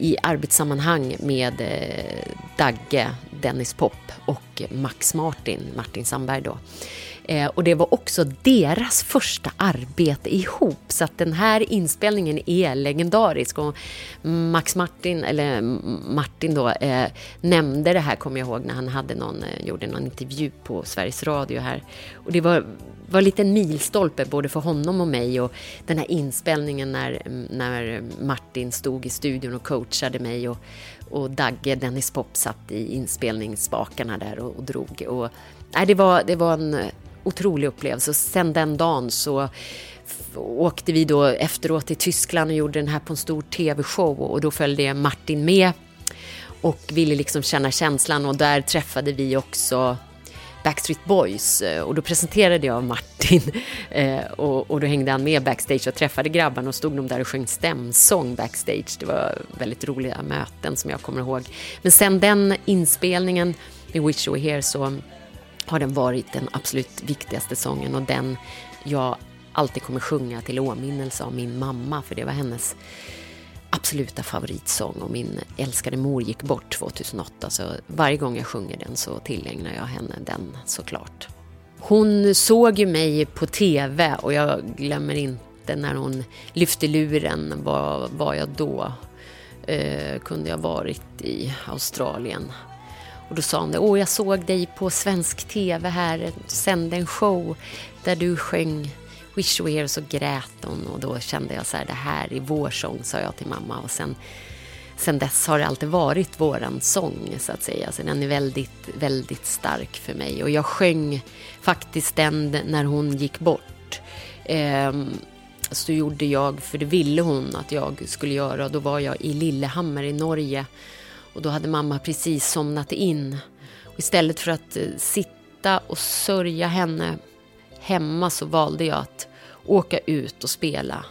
[SPEAKER 1] i arbetssammanhang med eh, Dagge, Dennis Pop och Max Martin, Martin Sandberg då. Eh, och det var också deras första arbete ihop, så att den här inspelningen är legendarisk. Och Max Martin, eller Martin då, eh, nämnde det här, kommer jag ihåg, när han hade någon, eh, gjorde någon intervju på Sveriges Radio här. Och det var var lite en milstolpe både för honom och mig och den här inspelningen när, när Martin stod i studion och coachade mig och, och Dagge, Dennis Pop, satt i inspelningsspakarna där och, och drog. Och, nej, det, var, det var en otrolig upplevelse och sen den dagen så åkte vi då efteråt till Tyskland och gjorde den här på en stor tv-show och då följde Martin med och ville liksom känna känslan och där träffade vi också Backstreet Boys eh, och då presenterade jag Martin (laughs) eh, och, och då hängde han med backstage och träffade grabbarna och stod de där och sjöng stämsång backstage. Det var väldigt roliga möten som jag kommer ihåg. Men sen den inspelningen med Wish You Were Here så har den varit den absolut viktigaste sången och den jag alltid kommer sjunga till åminnelse av min mamma för det var hennes absoluta favoritsång och min älskade mor gick bort 2008 så varje gång jag sjunger den så tillägnar jag henne den såklart. Hon såg ju mig på TV och jag glömmer inte när hon lyfte luren, var var jag då? Eh, kunde jag varit i Australien? Och då sa hon det, åh jag såg dig på svensk TV här, sände en show där du sjöng Wish You Were Here så grät hon och då kände jag så här, det här är vår sång, sa jag till mamma. Och sen sen dess har det alltid varit våran sång så att säga. Så den är väldigt, väldigt stark för mig. Och jag sjöng faktiskt den när hon gick bort. Ehm, så gjorde jag, för det ville hon att jag skulle göra. och Då var jag i Lillehammer i Norge. Och då hade mamma precis somnat in. Och istället för att eh, sitta och sörja henne hemma så valde jag att åka ut och spela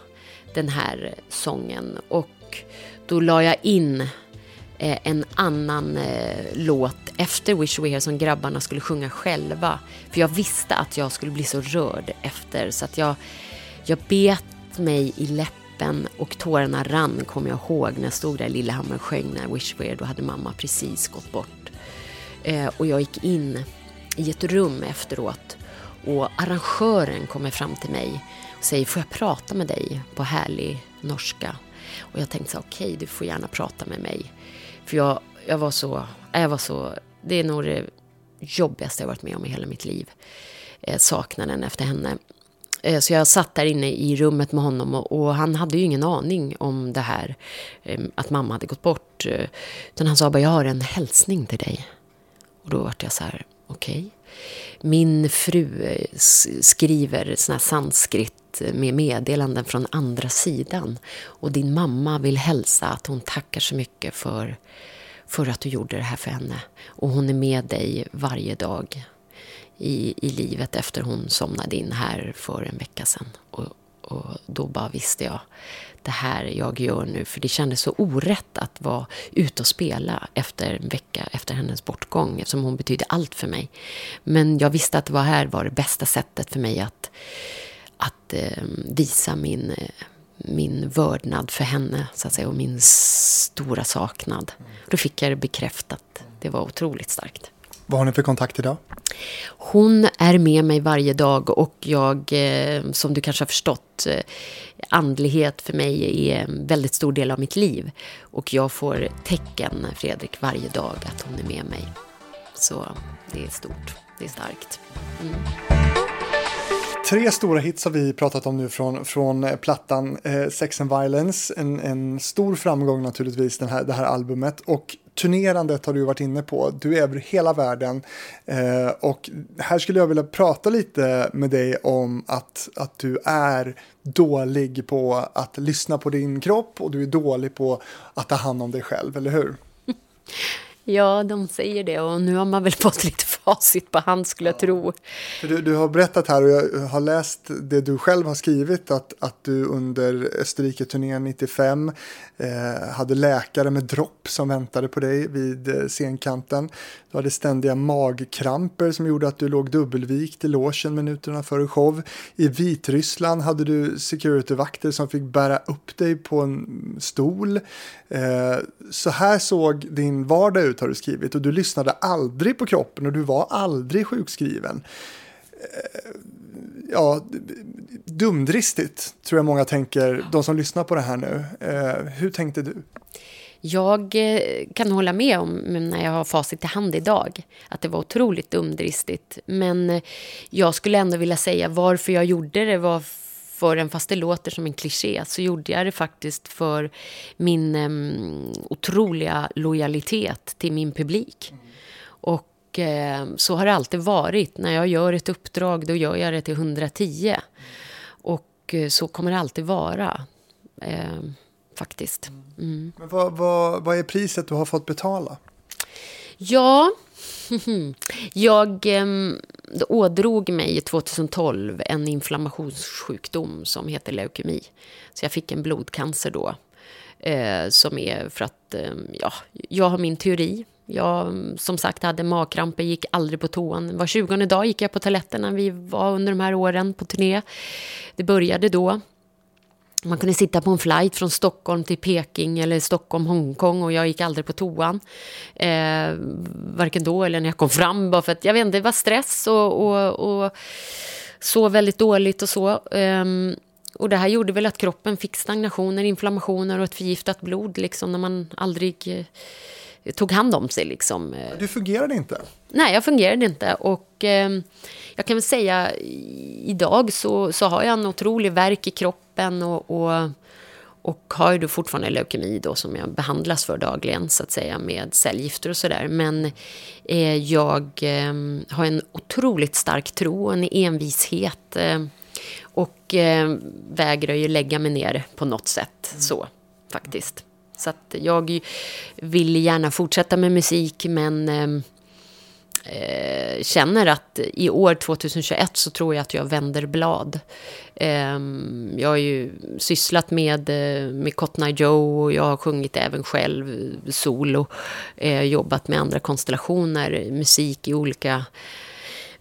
[SPEAKER 1] den här sången. Och då la jag in eh, en annan eh, låt efter Wish We Here som grabbarna skulle sjunga själva. För jag visste att jag skulle bli så rörd efter så att jag, jag bet mig i läppen och tårarna rann kommer jag ihåg när jag stod där i Lillehammer och sjöng när Wish We Here. Då hade mamma precis gått bort. Eh, och jag gick in i ett rum efteråt och arrangören kommer fram till mig och säger får jag prata med dig på härlig norska? Och jag tänkte så okej okay, du får gärna prata med mig. För jag, jag var så, jag var så, det är nog det jobbigaste jag varit med om i hela mitt liv. Eh, saknaden efter henne. Eh, så jag satt där inne i rummet med honom och, och, han hade ju ingen aning om det här. Eh, att mamma hade gått bort. Eh, utan han sa bara, jag har en hälsning till dig. Och då vart jag så här, okej. Okay. Min fru eh, skriver såna här sanskrit med meddelanden från andra sidan. Och din mamma vill hälsa att hon tackar så mycket för, för att du gjorde det här för henne. Och hon är med dig varje dag i, i livet efter hon somnade in här för en vecka sedan. Och, och då bara visste jag det här jag gör nu. För det kändes så orätt att vara ute och spela efter en vecka efter hennes bortgång. Eftersom hon betydde allt för mig. Men jag visste att det var här var det bästa sättet för mig att, att eh, visa min, eh, min vördnad för henne. Så att säga, och min stora saknad. Då fick jag det bekräftat. Det var otroligt starkt.
[SPEAKER 2] Vad har ni för kontakt idag?
[SPEAKER 1] Hon är med mig varje dag och jag, eh, som du kanske har förstått, eh, andlighet för mig är en väldigt stor del av mitt liv. Och jag får tecken, Fredrik, varje dag att hon är med mig. Så det är stort, det är starkt. Mm.
[SPEAKER 2] Tre stora hits har vi pratat om nu från, från plattan eh, Sex and Violence. En, en stor framgång naturligtvis, den här, det här albumet. Och turnerandet har du varit inne på. Du är över hela världen. Eh, och här skulle jag vilja prata lite med dig om att, att du är dålig på att lyssna på din kropp och du är dålig på att ta hand om dig själv, eller hur? (laughs)
[SPEAKER 1] Ja, de säger det och nu har man väl (laughs) fått lite facit på hand skulle jag tro.
[SPEAKER 2] Du, du har berättat här och jag har läst det du själv har skrivit att, att du under Österrike-turnén 95 eh, hade läkare med dropp som väntade på dig vid eh, scenkanten. Du hade ständiga magkramper som gjorde att du låg dubbelvikt i logen minuterna före show. I Vitryssland hade du securityvakter som fick bära upp dig på en stol. Eh, så här såg din vardag ut har du skrivit och du lyssnade aldrig på kroppen och du var aldrig sjukskriven. Eh, ja, dumdristigt tror jag många tänker, de som lyssnar på det här nu. Eh, hur tänkte du?
[SPEAKER 1] Jag eh, kan hålla med om när jag har facit i hand idag att det var otroligt dumdristigt. Men jag skulle ändå vilja säga varför jag gjorde det var för en, fast det låter som en kliché, så gjorde jag det faktiskt för min um, otroliga lojalitet till min publik. Och uh, så har det alltid varit. När jag gör ett uppdrag, då gör jag det till 110. Mm. Och uh, så kommer det alltid vara. Uh, faktiskt.
[SPEAKER 2] Mm. Men vad, vad, vad är priset du har fått betala?
[SPEAKER 1] Ja, (laughs) jag eh, ådrog mig 2012 en inflammationssjukdom som heter leukemi. Så jag fick en blodcancer då. Eh, som är för att, eh, ja, jag har min teori. Jag som sagt hade magkramper, gick aldrig på toan. Var 20 dag gick jag på toaletten när vi var under de här åren på turné. Det började då. Man kunde sitta på en flight från Stockholm till Peking eller Stockholm, Hongkong och jag gick aldrig på toan. Eh, varken då eller när jag kom fram. Bara för att, jag vet inte, det var stress och, och, och sov väldigt dåligt och så. Eh, och det här gjorde väl att kroppen fick stagnationer, inflammationer och ett förgiftat blod liksom när man aldrig eh, tog hand om sig. Liksom.
[SPEAKER 2] Du fungerade inte?
[SPEAKER 1] Nej, jag fungerade inte. Och eh, jag kan väl säga idag så, så har jag en otrolig verk i kroppen och, och, och har ju då fortfarande leukemi då som jag behandlas för dagligen så att säga med cellgifter och sådär. Men eh, jag eh, har en otroligt stark tro och en envishet. Eh, och eh, vägrar ju lägga mig ner på något sätt mm. så faktiskt. Så att jag vill gärna fortsätta med musik men ehm, eh, känner att i år 2021 så tror jag att jag vänder blad. Eh, jag har ju sysslat med, eh, med Cotton Eye Joe och jag har sjungit även själv eh, solo. Eh, jobbat med andra konstellationer, musik i olika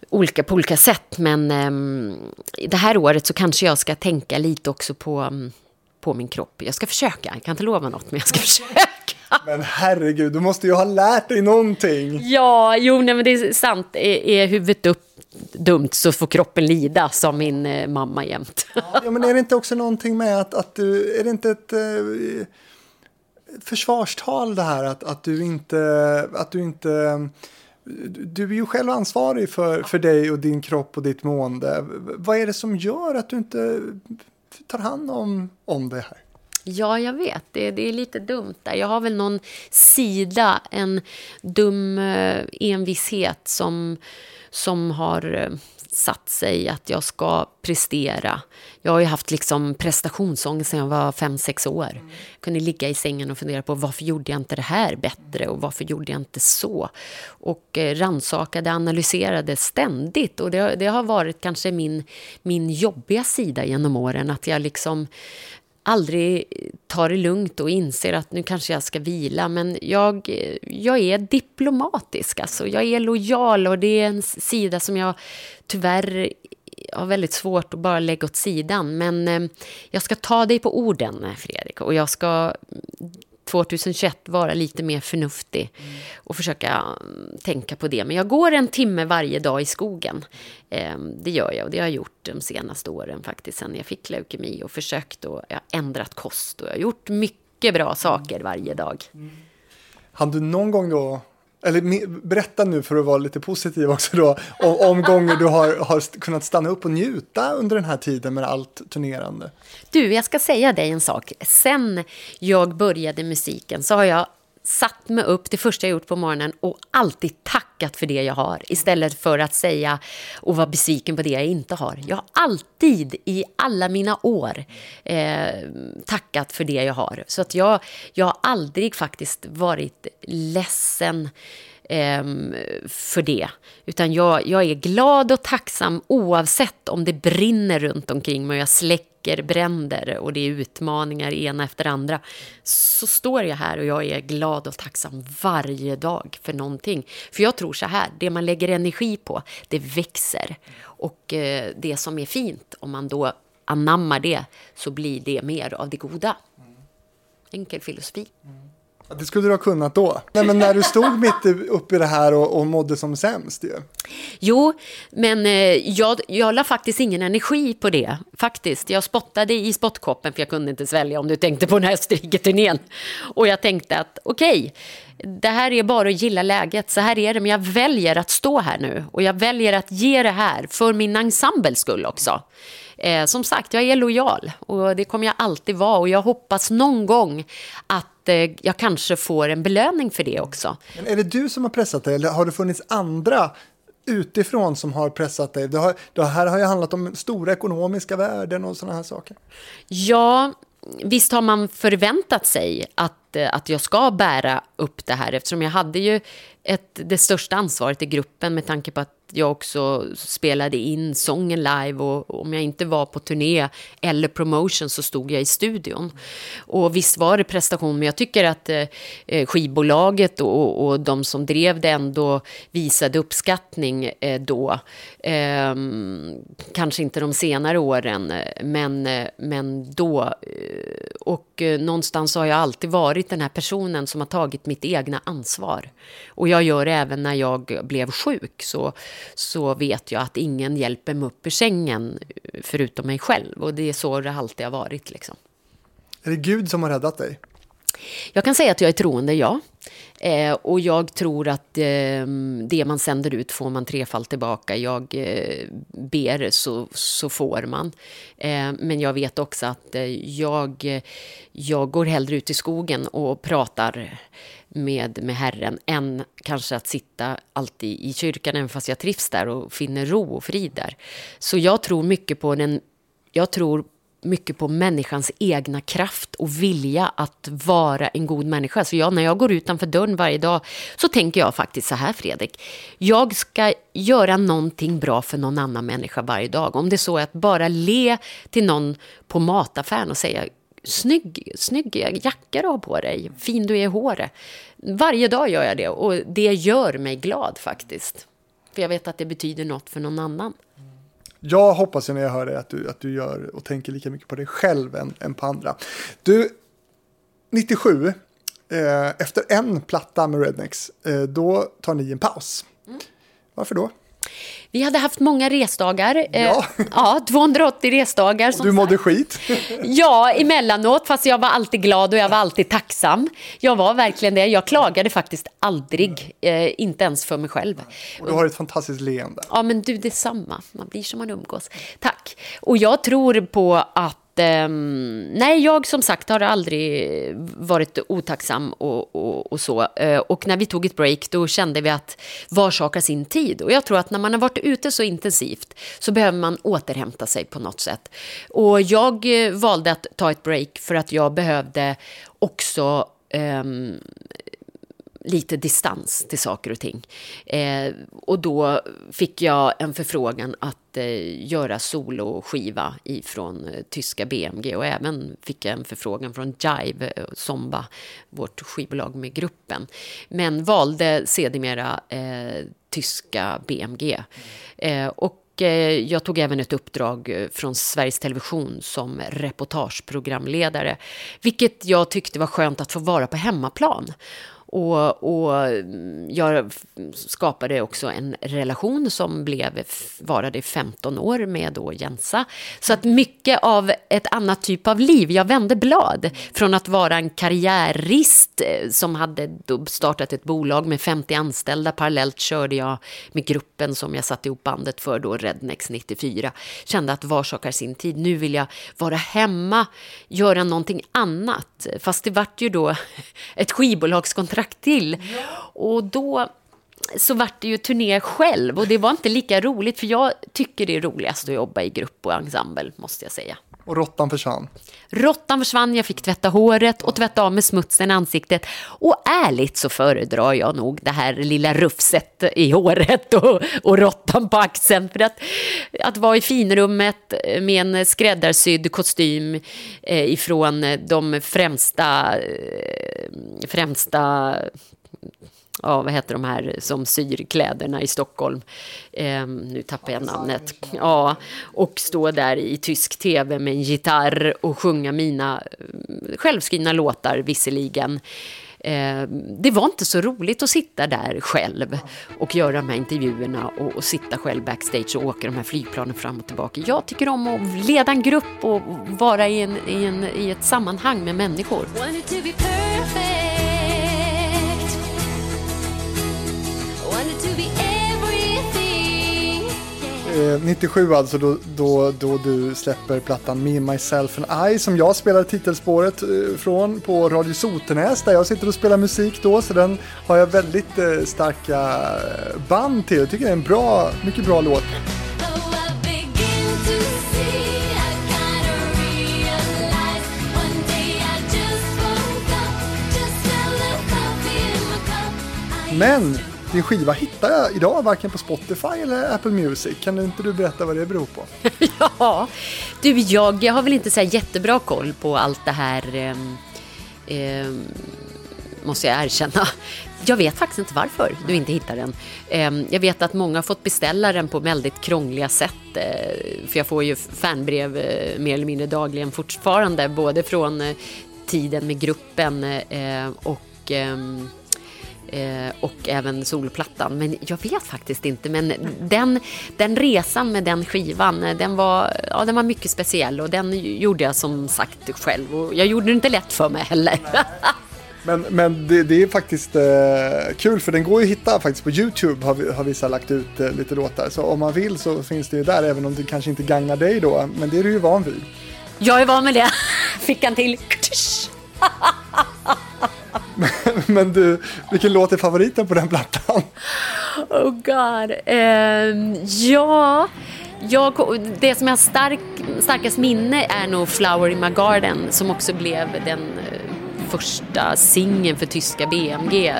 [SPEAKER 1] olika på olika sätt. Men eh, det här året så kanske jag ska tänka lite också på, mm, på min kropp. Jag ska försöka, jag kan inte lova något, men jag ska (laughs) försöka.
[SPEAKER 2] Men herregud, du måste ju ha lärt dig någonting.
[SPEAKER 1] Ja, jo, nej, men det är sant. Är, är huvudet upp dumt så får kroppen lida, sa min eh, mamma jämt.
[SPEAKER 2] ja, men är det inte också någonting med att, att du, är det inte ett eh, försvarstal det här att, att du inte, att du inte du är ju själv ansvarig för, för dig och din kropp och ditt mående. Vad är det som gör att du inte tar hand om, om det här?
[SPEAKER 1] Ja, jag vet. Det, det, är lite dumt där. Jag har väl någon sida, en dum eh, envishet som, som har eh, satt sig att jag ska prestera. Jag har ju haft liksom prestationsångest sedan jag var fem sex år. Jag kunde ligga i sängen och fundera på varför gjorde jag inte det här bättre och varför gjorde jag inte så? Och eh, rannsakade, analyserade ständigt och det, det har varit kanske min, min jobbiga sida genom åren att jag liksom aldrig tar det lugnt och inser att nu kanske jag ska vila. Men jag, jag är diplomatisk, alltså. jag är lojal och det är en sida som jag tyvärr har väldigt svårt att bara lägga åt sidan. Men eh, jag ska ta dig på orden, Fredrik, och jag ska 2021 vara lite mer förnuftig och försöka mm, tänka på det. Men jag går en timme varje dag i skogen. Ehm, det gör jag och det har jag gjort de senaste åren faktiskt sen jag fick leukemi och försökt och jag har ändrat kost och jag har gjort mycket bra saker varje dag. Mm.
[SPEAKER 2] Hann du någon gång då eller berätta nu för att vara lite positiv också då, om, om gånger du har, har kunnat stanna upp och njuta under den här tiden med allt turnerande.
[SPEAKER 1] Du, jag ska säga dig en sak. Sen jag började musiken så har jag satt mig upp det första jag gjort på morgonen och alltid tackat för det jag har istället för att säga och vara besviken på det jag inte har. Jag har alltid i alla mina år eh, tackat för det jag har. Så att jag, jag har aldrig faktiskt varit ledsen ehm, för det. Utan jag, jag är glad och tacksam oavsett om det brinner runt omkring mig och jag släcker bränder och det är utmaningar ena efter andra. Så står jag här och jag är glad och tacksam varje dag för någonting. För jag tror så här, det man lägger energi på, det växer. Och eh, det som är fint, om man då anammar det, så blir det mer av det goda. Enkel filosofi.
[SPEAKER 2] Det skulle du ha kunnat då. Nej, men när du stod mitt uppe i det här och, och mådde som sämst ju.
[SPEAKER 1] Jo, men eh, jag, jag la faktiskt ingen energi på det. Faktiskt. Jag spottade i spottkoppen för jag kunde inte svälja om du tänkte på den här Österrike-turnén. Och jag tänkte att okej, okay, det här är bara att gilla läget. Så här är det, men jag väljer att stå här nu. Och jag väljer att ge det här för min ensembles skull också. Eh, som sagt, jag är lojal och det kommer jag alltid vara. Och jag hoppas någon gång att eh, jag kanske får en belöning för det också.
[SPEAKER 2] Men är det du som har pressat dig eller har det funnits andra utifrån som har pressat dig? Det, har, det här har ju handlat om stora ekonomiska värden och sådana här saker.
[SPEAKER 1] Ja, visst har man förväntat sig att, eh, att jag ska bära upp det här eftersom jag hade ju ett, det största ansvaret i gruppen med tanke på att jag också spelade in sången live och om jag inte var på turné eller promotion så stod jag i studion. Och visst var det prestation, men jag tycker att eh, eh skivbolaget och, och de som drev det ändå visade uppskattning eh, då. Eh, kanske inte de senare åren, eh, men, eh, men då. Eh, och någonstans har jag alltid varit den här personen som har tagit mitt egna ansvar. Och jag gör det även när jag blev sjuk. Så så vet jag att ingen hjälper mig upp ur sängen förutom mig själv. Och det är så det alltid har varit. Liksom.
[SPEAKER 2] Är det Gud som har räddat dig?
[SPEAKER 1] Jag kan säga att jag är troende, ja. Eh, och jag tror att eh, det man sänder ut får man trefalt tillbaka. Jag eh, ber så, så får man. Eh, men jag vet också att eh, jag, jag går hellre ut i skogen och pratar med, med Herren än kanske att sitta alltid i kyrkan, även fast jag trivs där och finner ro och frid där. Så jag tror mycket på den jag tror mycket på människans egna kraft och vilja att vara en god människa. Så jag, när jag går utanför dörren varje dag så tänker jag faktiskt så här Fredrik. Jag ska göra någonting bra för någon annan människa varje dag. Om det är så att bara le till någon på mataffären och säga Snygg, snygg jacka du har på dig, fin du är i håret. Varje dag gör jag det och det gör mig glad faktiskt. För jag vet att det betyder något för någon annan.
[SPEAKER 2] Jag hoppas när jag hör det att du, att du gör och tänker lika mycket på dig själv än, än på andra. Du, 97, eh, efter en platta med Rednex, eh, då tar ni en paus. Mm. Varför då?
[SPEAKER 1] Vi hade haft många resdagar. Eh, ja, (laughs) ja 280 resdagar.
[SPEAKER 2] Och du mådde sagt. skit? (laughs)
[SPEAKER 1] Ja, emellanåt. Fast jag var alltid glad och jag var alltid tacksam. Jag var verkligen det. Jag klagade faktiskt aldrig. Eh, inte ens för mig själv.
[SPEAKER 2] Och du har ett fantastiskt leende.
[SPEAKER 1] Ja, men du, detsamma. Man blir som man umgås. Tack. Och jag tror på att eh, nej, jag som sagt har aldrig varit otacksam och, och, och så. Eh, och när vi tog ett break då kände vi att var sak har sin tid. Och jag tror att när man har varit ute så intensivt så behöver man återhämta sig på något sätt. Och jag eh, valde att ta ett break för att jag behövde också ehm, lite distans till saker och ting. Eh, och då fick jag en förfrågan att eh, göra soloskiva ifrån eh, tyska BMG och även fick jag en förfrågan från Jive, eh, Somba, vårt skivbolag med gruppen. Men valde sedermera eh, tyska BMG. Eh, och eh, jag tog även ett uppdrag eh, från Sveriges Television som reportageprogramledare. Vilket jag tyckte var skönt att få vara på hemmaplan. Och, och jag skapade också en relation som blev, varade i 15 år med då Jensa. Så att mycket av ett annat typ av liv, jag vände blad. Från att vara en karriärist eh, som hade startat ett bolag med 50 anställda. Parallellt körde jag med gruppen som jag satte ihop bandet för då, Rednex 94. Kände att var sak har sin tid. Nu vill jag vara hemma, göra någonting annat. Fast det vart ju då (laughs) ett skivbolagskontrakt kontrakt till. Och då så vart det ju turné själv och det var inte lika roligt för jag tycker det är roligast att jobba i grupp och ensemble måste jag säga.
[SPEAKER 2] Och råttan försvann?
[SPEAKER 1] Råttan försvann, jag fick tvätta håret och tvätta av med smutsen i ansiktet. Och ärligt så föredrar jag nog det här lilla rufset i håret och, och råttan på axeln. För att, att vara i finrummet med en skräddarsydd kostym eh, ifrån de främsta, eh, främsta ja, vad heter de här som syr kläderna i Stockholm? Eh, nu tappar jag namnet. Ja, och stå där i tysk tv med en gitarr och sjunga mina eh, självskrivna låtar visserligen. Eh, det var inte så roligt att sitta där själv och göra de här intervjuerna och, och, sitta själv backstage och åka de här flygplanen fram och tillbaka. Jag tycker om att leda en grupp och vara i, en, i, en, i ett sammanhang med människor.
[SPEAKER 2] 97 alltså då, då, då du släpper plattan Me, Myself and I som jag spelade titelspåret eh, från på Radio Sotenäs där jag sitter och spelar musik då så den har jag väldigt eh, starka band till. Jag tycker det är en bra, mycket bra låt. Men din skiva hittar jag idag varken på Spotify eller Apple Music. Kan inte du berätta vad det beror på? (laughs)
[SPEAKER 1] ja, du jag, jag har väl inte så jättebra koll på allt det här. Eh, eh, måste jag erkänna. Jag vet faktiskt inte varför du inte hittar den. Ehm, jag vet att många har fått beställa den på väldigt krångliga sätt. Eh, för jag får ju fanbrev eh, mer eller mindre dagligen fortfarande. Både från eh, tiden med gruppen och ehm, Eh, och även solplattan. Men jag vet faktiskt inte. Men den, den resan med den skivan, eh, den var, ja, den var mycket speciell och den gjorde jag som sagt själv. Och jag gjorde det inte lätt för mig heller. (laughs)
[SPEAKER 2] Men, men det, det är faktiskt eh, kul för den går ju att hitta faktiskt på YouTube har, vi, har vissa lagt ut eh, lite låtar. Så om man vill så finns det ju där även om det kanske inte gagnar dig då. Men det är du ju van vid.
[SPEAKER 1] Jag är van med det. (laughs) Fick han till. (laughs)
[SPEAKER 2] men du, vilken låt är favoriten på den plattan?
[SPEAKER 1] Oh god. Uh, ja, jag, det som jag har stark, starkast minne är nog Flower in my garden som också blev den uh, första singeln för tyska BMG.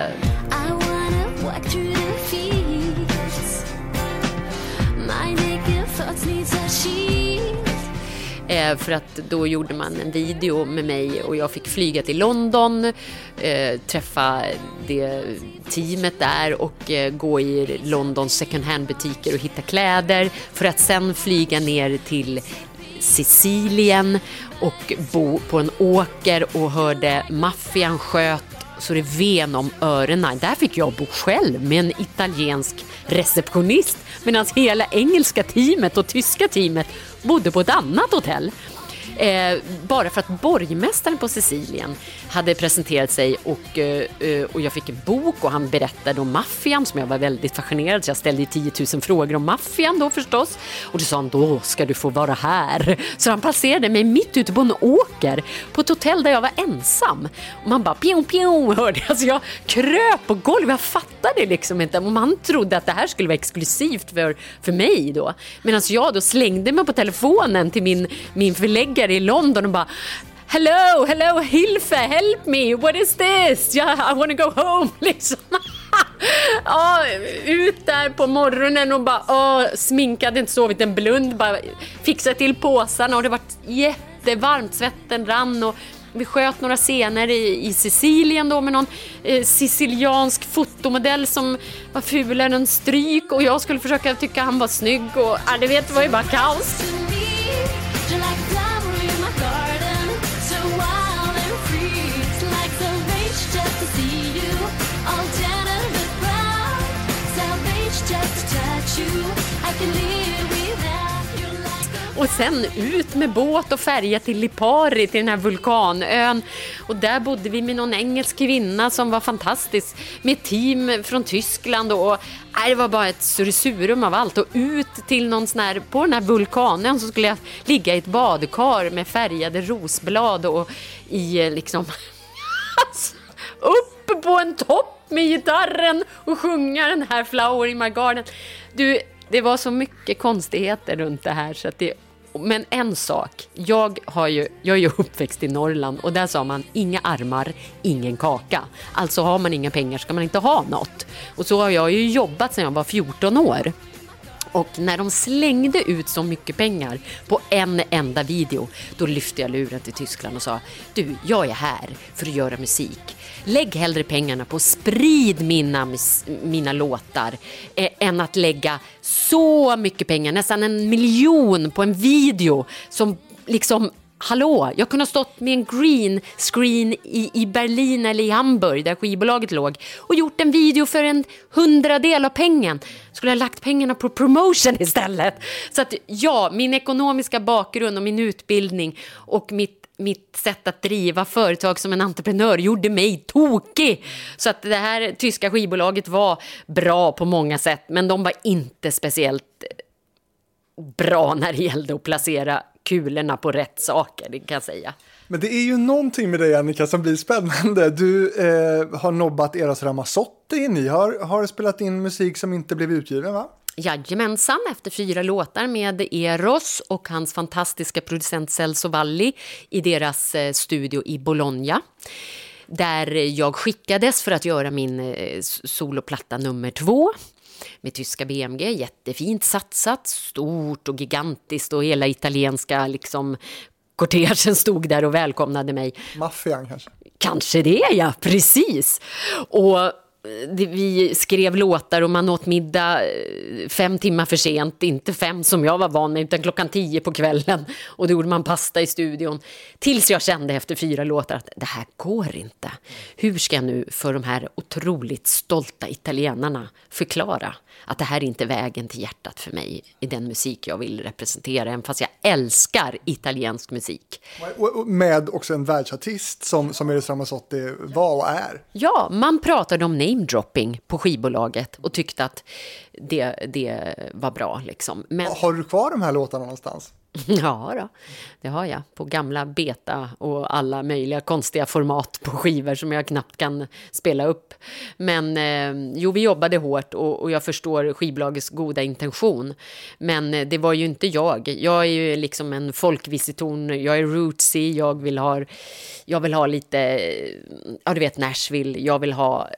[SPEAKER 1] Eh, för att då gjorde man en video med mig och jag fick flyga till London, eh, träffa det teamet där och eh, gå i Londons second hand-butiker och hitta kläder för att sen flyga ner till Sicilien och bo på en åker och hörde maffian sköt så det ven om öronen. Där fick jag bo själv med en italiensk receptionist medan hela engelska teamet och tyska teamet bodde på ett annat hotell. Eh, bara för att borgmästaren på Sicilien hade presenterat sig och, eh, eh, och jag fick en bok och han berättade om maffian som jag var väldigt fascinerad så jag ställde 10 000 frågor om maffian då förstås. Och då sa han då ska du få vara här. Så han placerade mig mitt ute på en åker på ett hotell där jag var ensam. Och man bara pjong pjong hörde jag. Alltså jag kröp på golvet, jag fattade liksom inte. Och man trodde att det här skulle vara exklusivt för, för mig då. Medan jag då slängde mig på telefonen till min, min förläggare i London och bara Hello, hello Hilfe, help me, what is this? Yeah, I wanna go home (laughs) liksom. ja, ut där på morgonen och bara åh, sminkade, inte sovit en blund, bara fixa till påsarna och det var jättevarmt, svetten rann och vi sköt några scener i, i Sicilien då med någon eh, siciliansk fotomodell som var fulare än stryk och jag skulle försöka tycka han var snygg och ja, det vet, det var ju bara kaos. Och sen ut med båt och färja till Lipari, till den här vulkanön. Och där bodde vi med någon engelsk kvinna som var fantastisk, med team från Tyskland. Och, nej, det var bara ett surisurum av allt. Och ut till någon sån här, på den här vulkanen så skulle jag ligga i ett badkar med färgade rosblad och i liksom... (laughs) upp på en topp med gitarren och sjunga den här Flower in my garden. Du, det var så mycket konstigheter runt det här så att det men en sak, jag, har ju, jag är ju uppväxt i Norrland och där sa man inga armar, ingen kaka. Alltså har man inga pengar ska man inte ha något. Och så har jag ju jobbat sedan jag var 14 år. Och när de slängde ut så mycket pengar på en enda video, då lyfte jag luren till Tyskland och sa Du, jag är här för att göra musik. Lägg hellre pengarna på att sprid mina, mina låtar eh, än att lägga så mycket pengar, nästan en miljon på en video som liksom Hallå, jag kunde ha stått med en green screen i, i Berlin eller i Hamburg där skivbolaget låg och gjort en video för en hundradel av pengen. Skulle ha lagt pengarna på promotion (laughs) istället. Så att ja, min ekonomiska bakgrund och min utbildning och mitt mitt sätt att driva företag som en entreprenör gjorde mig tokig. Så att det här tyska skivbolaget var bra på många sätt, men de var inte speciellt bra när det gällde att placera kulorna på rätt saker, det kan jag säga.
[SPEAKER 2] Men det är ju någonting med dig Annika som blir spännande. Du eh, har nobbat Eros Ramazzotti, ni har, har spelat in musik som inte blev utgiven va?
[SPEAKER 1] Jajamensan, efter fyra låtar med Eros och hans fantastiska producent Celso Valli i deras eh, studio i Bologna. Där jag skickades för att göra min eh, soloplatta nummer två med tyska BMG. Jättefint satsat, stort och gigantiskt och hela italienska liksom kortegen stod där och välkomnade mig.
[SPEAKER 2] Maffian kanske?
[SPEAKER 1] Kanske det, ja, precis. Och vi skrev låtar och man åt middag eh, fem timmar för sent. Inte fem som jag var van med, utan klockan tio på kvällen. (laughs) Och då gjorde man pasta i studion. Tills jag kände efter fyra låtar att det här går inte. Hur ska jag nu för de här otroligt stolta italienarna förklara att det här är inte vägen till hjärtat för mig i den musik jag vill representera, även fast jag älskar italiensk musik.
[SPEAKER 2] Med också en världsartist som, som Eros Ramazzotti var och är.
[SPEAKER 1] Ja, man pratade om namedropping på skivbolaget och tyckte att det, det var bra. Liksom.
[SPEAKER 2] Men... Har du kvar de här låtarna någonstans? (laughs)
[SPEAKER 1] Ja, då, det har jag. På gamla beta och alla möjliga konstiga format på skivor som jag knappt kan spela upp. Men eh, jo, vi jobbade hårt och, och, jag förstår skivbolagets goda intention. Men eh, det var ju inte jag. Jag är ju liksom en folkvisitorn. Jag är rootsy. Jag vill ha, jag vill ha lite, ja du vet Nashville. Jag vill ha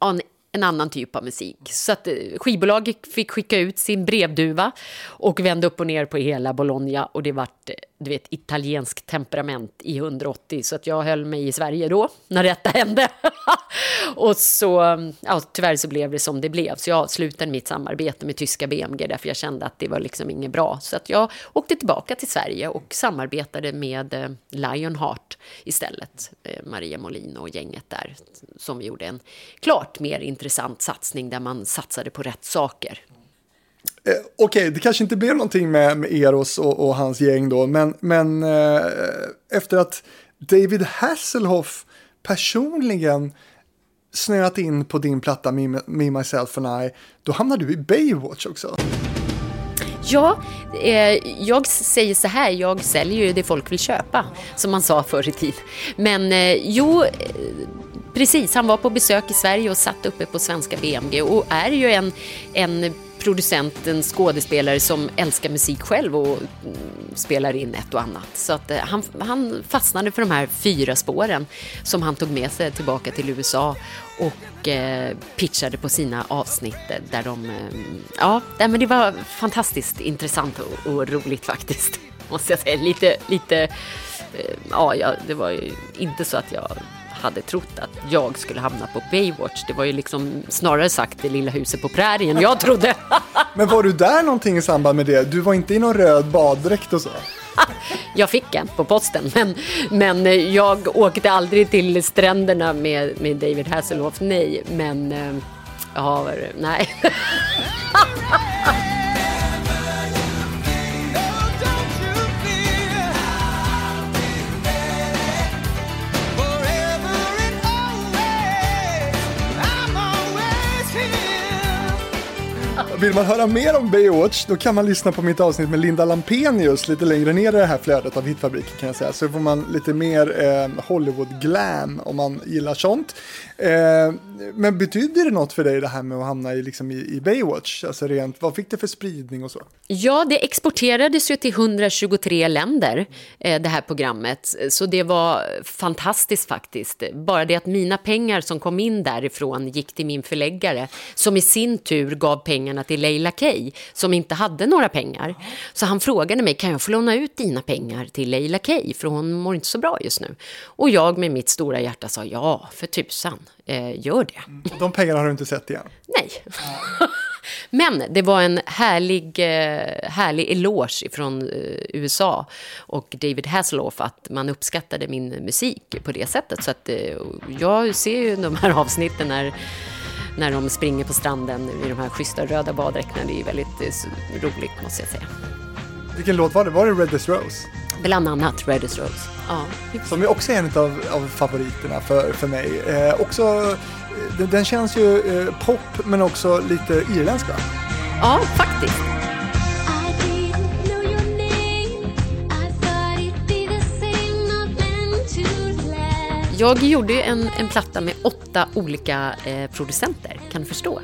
[SPEAKER 1] en en annan typ av musik. Så att eh, skivbolaget fick skicka ut sin brevduva och vände upp och ner på hela Bologna och det vart, eh, du vet, italiensk temperament i 180 så att jag höll mig i Sverige då när detta hände. (laughs) och så, ja, tyvärr så blev det som det blev så jag avslutade mitt samarbete med tyska BMG därför jag kände att det var liksom inget bra. Så att jag åkte tillbaka till Sverige och samarbetade med eh, Lionheart istället, eh, Maria Molin och gänget där som gjorde en klart mer intressant satsning där man satsade på rätt saker.
[SPEAKER 2] Eh, Okej, okay, det kanske inte blev någonting med, med Eros och, och, hans gäng då, men, men eh, efter att David Hasselhoff personligen snöat in på din platta Me, Me, Myself and I, då hamnade du i Baywatch också.
[SPEAKER 1] Ja, eh, jag säger så här, jag säljer ju det folk vill köpa, som man sa förr i tiden. Men eh, jo, eh, Precis, han var på besök i Sverige och satt uppe på svenska BMG och är ju en, en producent, en skådespelare som älskar musik själv och mm, spelar in ett och annat. Så att, eh, han, han fastnade för de här fyra spåren som han tog med sig tillbaka till USA och eh, pitchade på sina avsnitt där de... Eh, ja, men det var fantastiskt intressant och, och roligt faktiskt, (laughs) måste jag säga. Lite, lite eh, ja, det var ju inte så att jag hade trott att jag skulle hamna på Baywatch. Det var ju liksom snarare sagt det lilla huset på prärien jag trodde. (laughs)
[SPEAKER 2] Men var du där någonting i samband med det? Du var inte i någon röd baddräkt och så? (laughs)
[SPEAKER 1] Jag fick en på posten, men, men jag åkte aldrig till stränderna med, med David Hasselhoff, nej. Men, eh, ja, nej. (laughs)
[SPEAKER 2] Vill man höra mer om Baywatch då kan man lyssna på mitt avsnitt med Linda Lampenius lite längre ner i det här flödet av Hitfabriken kan jag säga. Så får man lite mer eh, Hollywood-glam om man gillar sånt. Eh, men betyder det något för dig det här med att hamna i, liksom, i, i Baywatch? Alltså rent, vad fick det för spridning och så?
[SPEAKER 1] Ja, det exporterades ju till 123 länder, eh, det här programmet. Så det var fantastiskt faktiskt. Bara det att mina pengar som kom in därifrån gick till min förläggare, som i sin tur gav pengarna till Leila Kay, som inte hade några pengar. Så han frågade mig, kan jag få låna ut dina pengar till Leila Kay, för hon mår inte så bra just nu. Och jag med mitt stora hjärta sa, ja, för tusan eh, gör det.
[SPEAKER 2] De pengarna har du inte sett igen?
[SPEAKER 1] Nej. (laughs) Men det var en härlig, eh, härlig eloge från eh, USA och David Hasselhoff att man uppskattade min musik på det sättet. Så att eh, jag ser ju de här avsnitten när när de springer på stranden i de här schyssta röda baddräkterna. Det är väldigt roligt måste jag säga.
[SPEAKER 2] Vilken låt var det? Var det Red as Rose?
[SPEAKER 1] Bland annat Red Rose. Ja.
[SPEAKER 2] Som är också en av, av favoriterna för, för mig. Eh, också, den, den, känns ju eh, pop men också lite irländsk va?
[SPEAKER 1] Ja, faktiskt. Jag gjorde en, en platta med åtta olika eh, producenter, kan du förstå?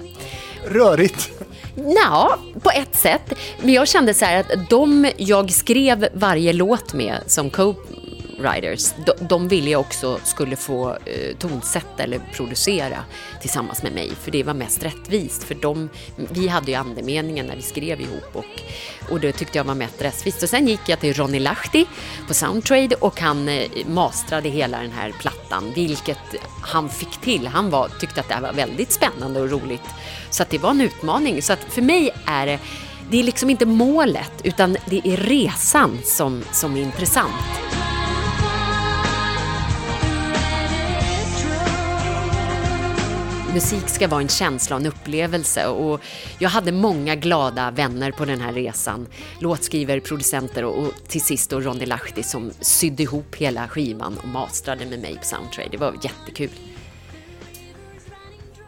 [SPEAKER 2] Rörigt.
[SPEAKER 1] Ja, på ett sätt. Men jag kände så här att de jag skrev varje låt med som co-writers, de, de ville jag också skulle få eh, tonsätta eller producera tillsammans med mig, för det var mest rättvist. För de, vi hade ju andemeningen när vi skrev ihop och, och det tyckte jag var mest rättvist. Och sen gick jag till Ronny Lahti på Soundtrade och han eh, mastrade hela den här plattan, vilket han fick till. Han var, tyckte att det här var väldigt spännande och roligt. Så att det var en utmaning. Så att för mig är det det är liksom inte målet, utan det är resan som, som är intressant. Musik ska vara en känsla och en upplevelse och jag hade många glada vänner på den här resan. Låtskrivare, producenter och, och till sist då Ronny Lahti som sydde ihop hela skivan och mastrade med mig på Soundtrade. Det var jättekul.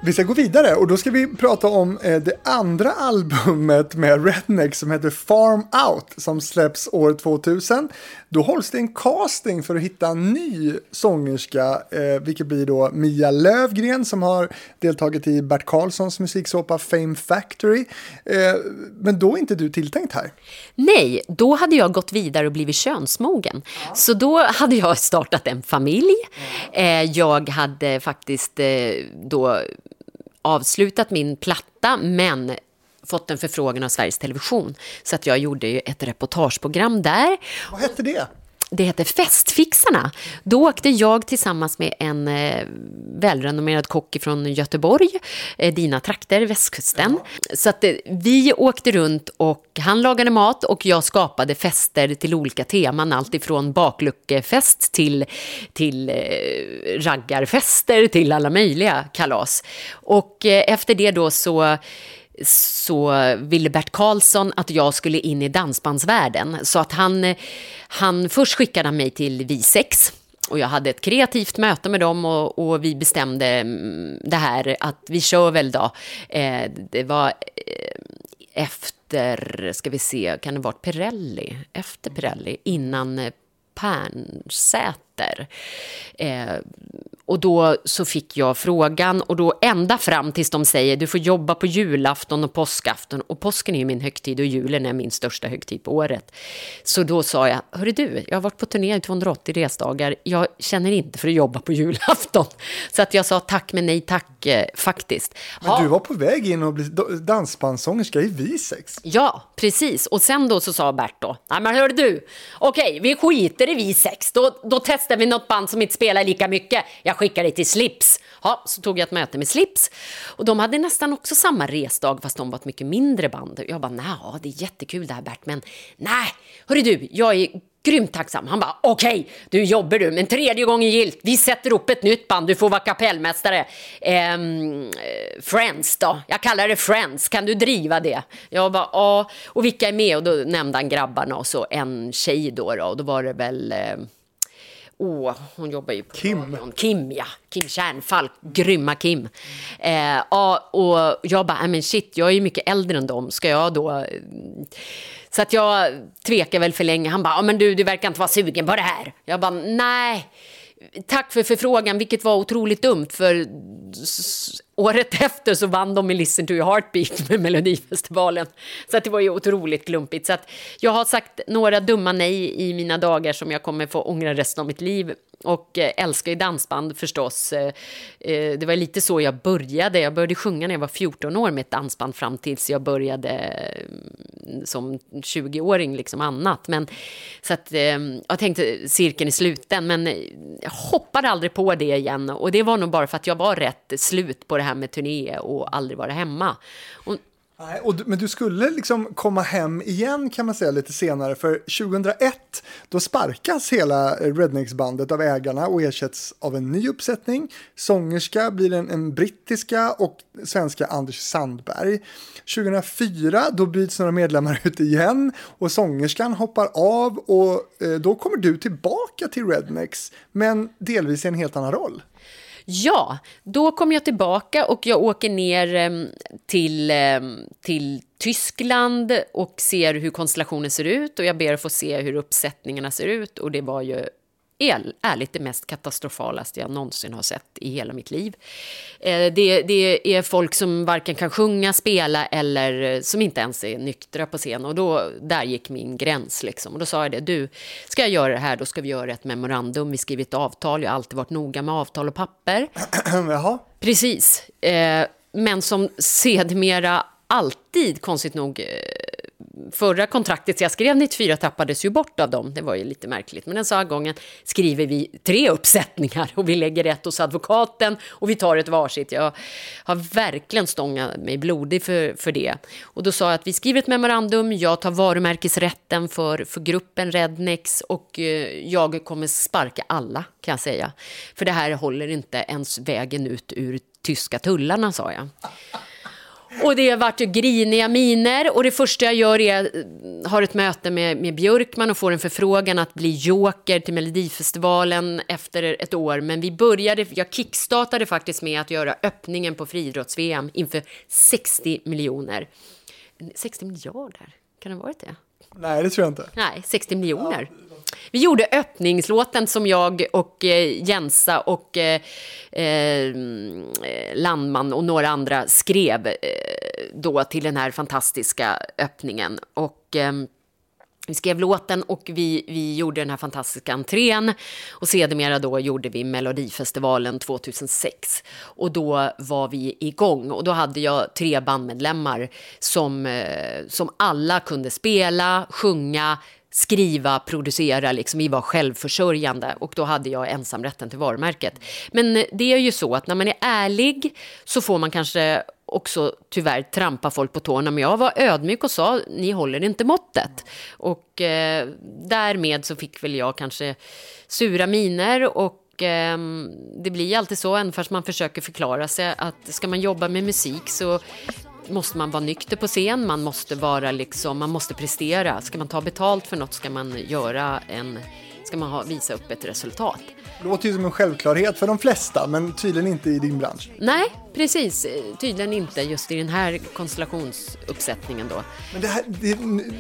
[SPEAKER 2] Vi ska gå vidare och då ska vi prata om eh, det andra (laughs) albumet med Redneck som heter Farm Out som släpps år 2000. Då hålls det en casting för att hitta en ny sångerska, eh, vilket blir då Mia Lövgren som har deltagit i Bert Karlssons musiksåpa Fame Factory. Eh, men då är inte du tilltänkt här.
[SPEAKER 1] Nej, då hade jag gått vidare och blivit könsmogen. Ja. Så då hade jag startat en familj. Jag hade faktiskt då avslutat min platta, men fått en förfrågan av Sveriges Television. Så att jag gjorde ju ett reportageprogram där.
[SPEAKER 2] Vad hette det?
[SPEAKER 1] Det heter Festfixarna. Då åkte jag tillsammans med en eh, välrenommerad kock från Göteborg, eh, dina trakter, västkusten. Ja. Så att eh, vi åkte runt och han lagade mat och jag skapade fester till olika teman. Alltifrån bakluckefest till, till eh, raggarfester till alla möjliga kalas. Och eh, efter det då så så ville Bert Karlsson att jag skulle in i dansbandsvärlden. Så att han, han först skickade mig till Visex och jag hade ett kreativt möte med dem och, och, vi bestämde mm, det här att vi kör väl då. Eh, det var eh, efter, ska vi se, kan det varit Pirelli? Efter Pirelli, innan eh, Pernsäter. Pärnsäter. Eh, och då så fick jag frågan och då ända fram tills de säger du får jobba på julafton och påskafton och påsken är ju min högtid och julen är min största högtid på året. Så då sa jag, hörru du, jag har varit på turné i 280 resdagar, jag känner inte för att jobba på julafton. Så att jag sa tack men nej tack eh, faktiskt.
[SPEAKER 2] Men du var på väg in och bli dansbandssångerska i Visex.
[SPEAKER 1] Ja, precis. Och sen då så sa Bert då, nej men hörru du, okej vi skiter i Visex, då, då testar vi något band som inte spelar lika mycket. Jag jag skickade till Slips. Ja, så tog jag ett möte med Slips. Och de hade nästan också samma resdag, fast de var ett mycket mindre band. Jag bara, nej, det är jättekul det här Bert, men nej, hörru du, jag är grymt tacksam. Han bara, okej, okay, du jobbar du, men tredje gången gilt. Vi sätter upp ett nytt band, du får vara kapellmästare. Ehm, eh, Friends då, jag kallar det Friends, kan du driva det? Jag bara, ja, och vilka är med? Och då nämnde han grabbarna och så en tjej då, då och då var det väl eh, Åh, oh, hon jobbar ju på
[SPEAKER 2] Kim.
[SPEAKER 1] Radion. Kim, ja. Kim Kärnfalk. Grymma Kim. Eh, ja, och jag bara, men shit, jag är ju mycket äldre än dem. Ska jag då... Så att jag tvekar väl för länge. Han bara, men du, du verkar inte vara sugen på det här. Jag bara, nej. Tack för förfrågan, vilket var otroligt dumt. För året efter så vann de med Listen to your heartbeat med Melodifestivalen. Så att det var ju otroligt klumpigt. Så att jag har sagt några dumma nej i mina dagar som jag kommer få ångra resten av mitt liv. Och eh, älskar ju dansband förstås. Eh, eh, det var lite så jag började. Jag började sjunga när jag var 14 år med ett dansband fram tills jag började mm, som 20-åring, liksom annat. Men, så att, ehm, jag tänkte cirkeln i sluten, men jag hoppade aldrig på det igen. Och det var nog bara för att jag var rätt slut på det här med turné och aldrig vara hemma. Och,
[SPEAKER 2] Nej, och, men du skulle liksom komma hem igen kan man säga lite senare, för 2001 då sparkas hela Rednecks-bandet av ägarna och ersätts av en ny uppsättning. Sångerska blir en, en brittiska och svenska Anders Sandberg. 2004 då byts några medlemmar ut igen och sångerskan hoppar av och eh, då kommer du tillbaka till Rednecks, men delvis i en helt annan roll.
[SPEAKER 1] Ja, då kommer jag tillbaka och jag åker ner eh, till, eh, till Tyskland och ser hur konstellationen ser ut och jag ber att få se hur uppsättningarna ser ut och det var ju är ärligt det mest katastrofalaste jag någonsin har sett i hela mitt liv. Eh, det, det, är folk som varken kan sjunga, spela eller som inte ens är nyktra på scen. Och då, där gick min gräns. Liksom. Och då sa jag det, du, ska jag göra det här, då ska vi göra ett memorandum. Vi skriver ett avtal, jag har alltid varit noga med avtal och papper. (clears throat)
[SPEAKER 2] Jaha.
[SPEAKER 1] Precis. Eh, men som sedermera alltid, konstigt nog, eh, förra kontraktet jag skrev 94 tappades ju bort av dem. Det var ju lite märkligt. Men den här gången skriver vi tre uppsättningar och vi lägger ett hos advokaten och vi tar ett varsitt. Jag har verkligen stångat mig blodig för, för det. Och då sa jag att vi skriver ett memorandum, jag tar varumärkesrätten för, för gruppen Rednex och eh, jag kommer sparka alla kan jag säga. För det här håller inte ens vägen ut ur tyska tullarna sa jag. Och det vart ju griniga miner och det första jag gör är eh, har ett möte med, med Björkman och får en förfrågan att bli joker till Melodifestivalen efter ett år. Men vi började, jag kickstartade faktiskt med att göra öppningen på friidrotts-VM inför 60 miljoner. 60 miljarder, kan det ha varit det?
[SPEAKER 2] Nej, det tror jag inte.
[SPEAKER 1] Nej, 60 miljoner. Ja. Vi gjorde öppningslåten som jag och eh, Jensa och eh, eh, Landman och några andra skrev eh, då till den här fantastiska öppningen. Och eh, vi skrev låten och vi, vi gjorde den här fantastiska entrén. Och sedermera då gjorde vi Melodifestivalen 2006. Och då var vi igång. Och då hade jag tre bandmedlemmar som, eh, som alla kunde spela, sjunga, skriva, producera, liksom, vi var självförsörjande och då hade jag ensamrätten till varumärket. Men det är ju så att när man är ärlig så får man kanske också tyvärr trampa folk på tårna. Men jag var ödmjuk och sa, ni håller inte måttet. Och eh, därmed så fick väl jag kanske sura miner och eh, det blir alltid så, även fast man försöker förklara sig, att ska man jobba med musik så måste man vara nykter på scen, man måste vara liksom, man måste prestera. Ska man ta betalt för något ska man göra en, ska man ha, visa upp ett resultat.
[SPEAKER 2] Det låter ju som en självklarhet för de flesta, men tydligen inte i din bransch.
[SPEAKER 1] Nej, precis. Tydligen inte just i den här konstellationsuppsättningen då.
[SPEAKER 2] Men det, här, det,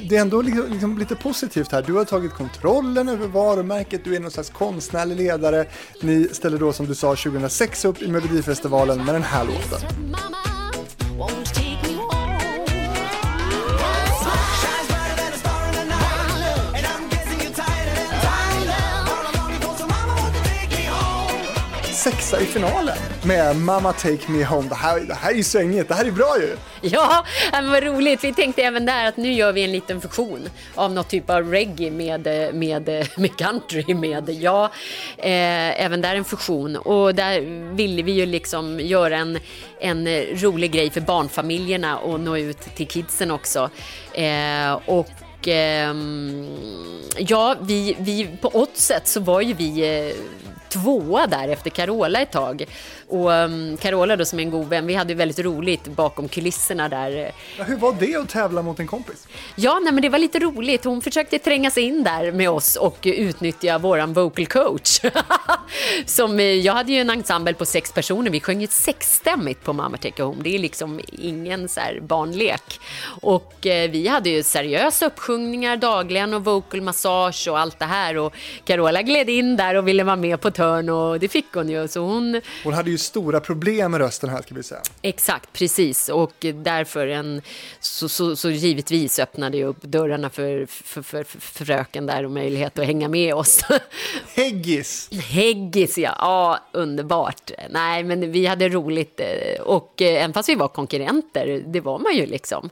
[SPEAKER 2] det är ändå liksom, liksom lite positivt här. Du har tagit kontrollen över varumärket, du är någon slags konstnärlig ledare. Ni ställer då, som du sa, 2006 upp i Melodifestivalen med den här låten. Sexa i finalen med Mamma Take Me Home. Det här, det här är ju svängigt, det här är bra ju. (laughs)
[SPEAKER 1] Ja, äh, men vad roligt. Vi tänkte även där att nu gör vi en liten fusion av något typ av reggae med, eh, med, eh, med country. Med, ja, eh, även där en fusion. Och där ville vi ju liksom göra en, en rolig grej för barnfamiljerna och nå ut till kidsen också. Eh, och ehm, ja, vi, vi, på oddset så var ju vi eh, tvåa där efter Carola ett tag. Och um, Carola då som är en god vän, vi hade väldigt roligt bakom kulisserna där.
[SPEAKER 2] Ja, hur var det att tävla mot en kompis?
[SPEAKER 1] Ja, nej, men det var lite roligt. Hon försökte tränga sig in där med oss och utnyttja våran vocal coach. (laughs) som, eh, jag hade ju en ensemble på sex personer, vi sjöng ju sexstämmigt på Mamma Take Home. Det är liksom ingen så barnlek. Och eh, vi hade ju seriösa uppsjungningar dagligen och vocal massage och allt det här. Och Carola gled in där och ville vara med på törn och det fick hon ju. Så hon...
[SPEAKER 2] hon hade ju stora problem med rösten här ska vi säga.
[SPEAKER 1] Exakt, precis. Och därför en, så, så, så givetvis öppnade jag upp dörrarna för, för, för, för fröken där och möjlighet att hänga med oss. (laughs)
[SPEAKER 2] Häggis!
[SPEAKER 1] Häggis, ja. ja. Underbart. Nej, men vi hade roligt. Och eh, även fast vi var konkurrenter, det var man ju liksom.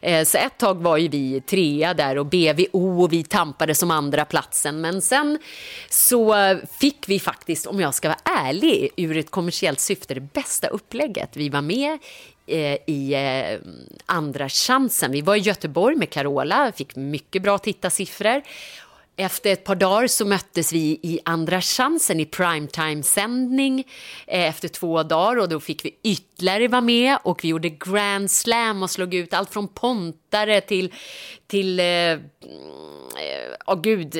[SPEAKER 1] Eh, så ett tag var ju vi trea där och BVO och vi tampade som andra platsen. Men sen så fick vi faktiskt, om jag ska vara ärlig, ur ett kommersiellt syfte det bästa upplägget. Vi var med eh, i eh, Andra chansen. Vi var i Göteborg med Carola, fick mycket bra tittarsiffror. Efter ett par dagar så möttes vi i Andra chansen i primetime-sändning eh, efter två dagar och då fick vi ytterligare vara med och vi gjorde Grand Slam och slog ut allt från pontare till, till, oh, gud,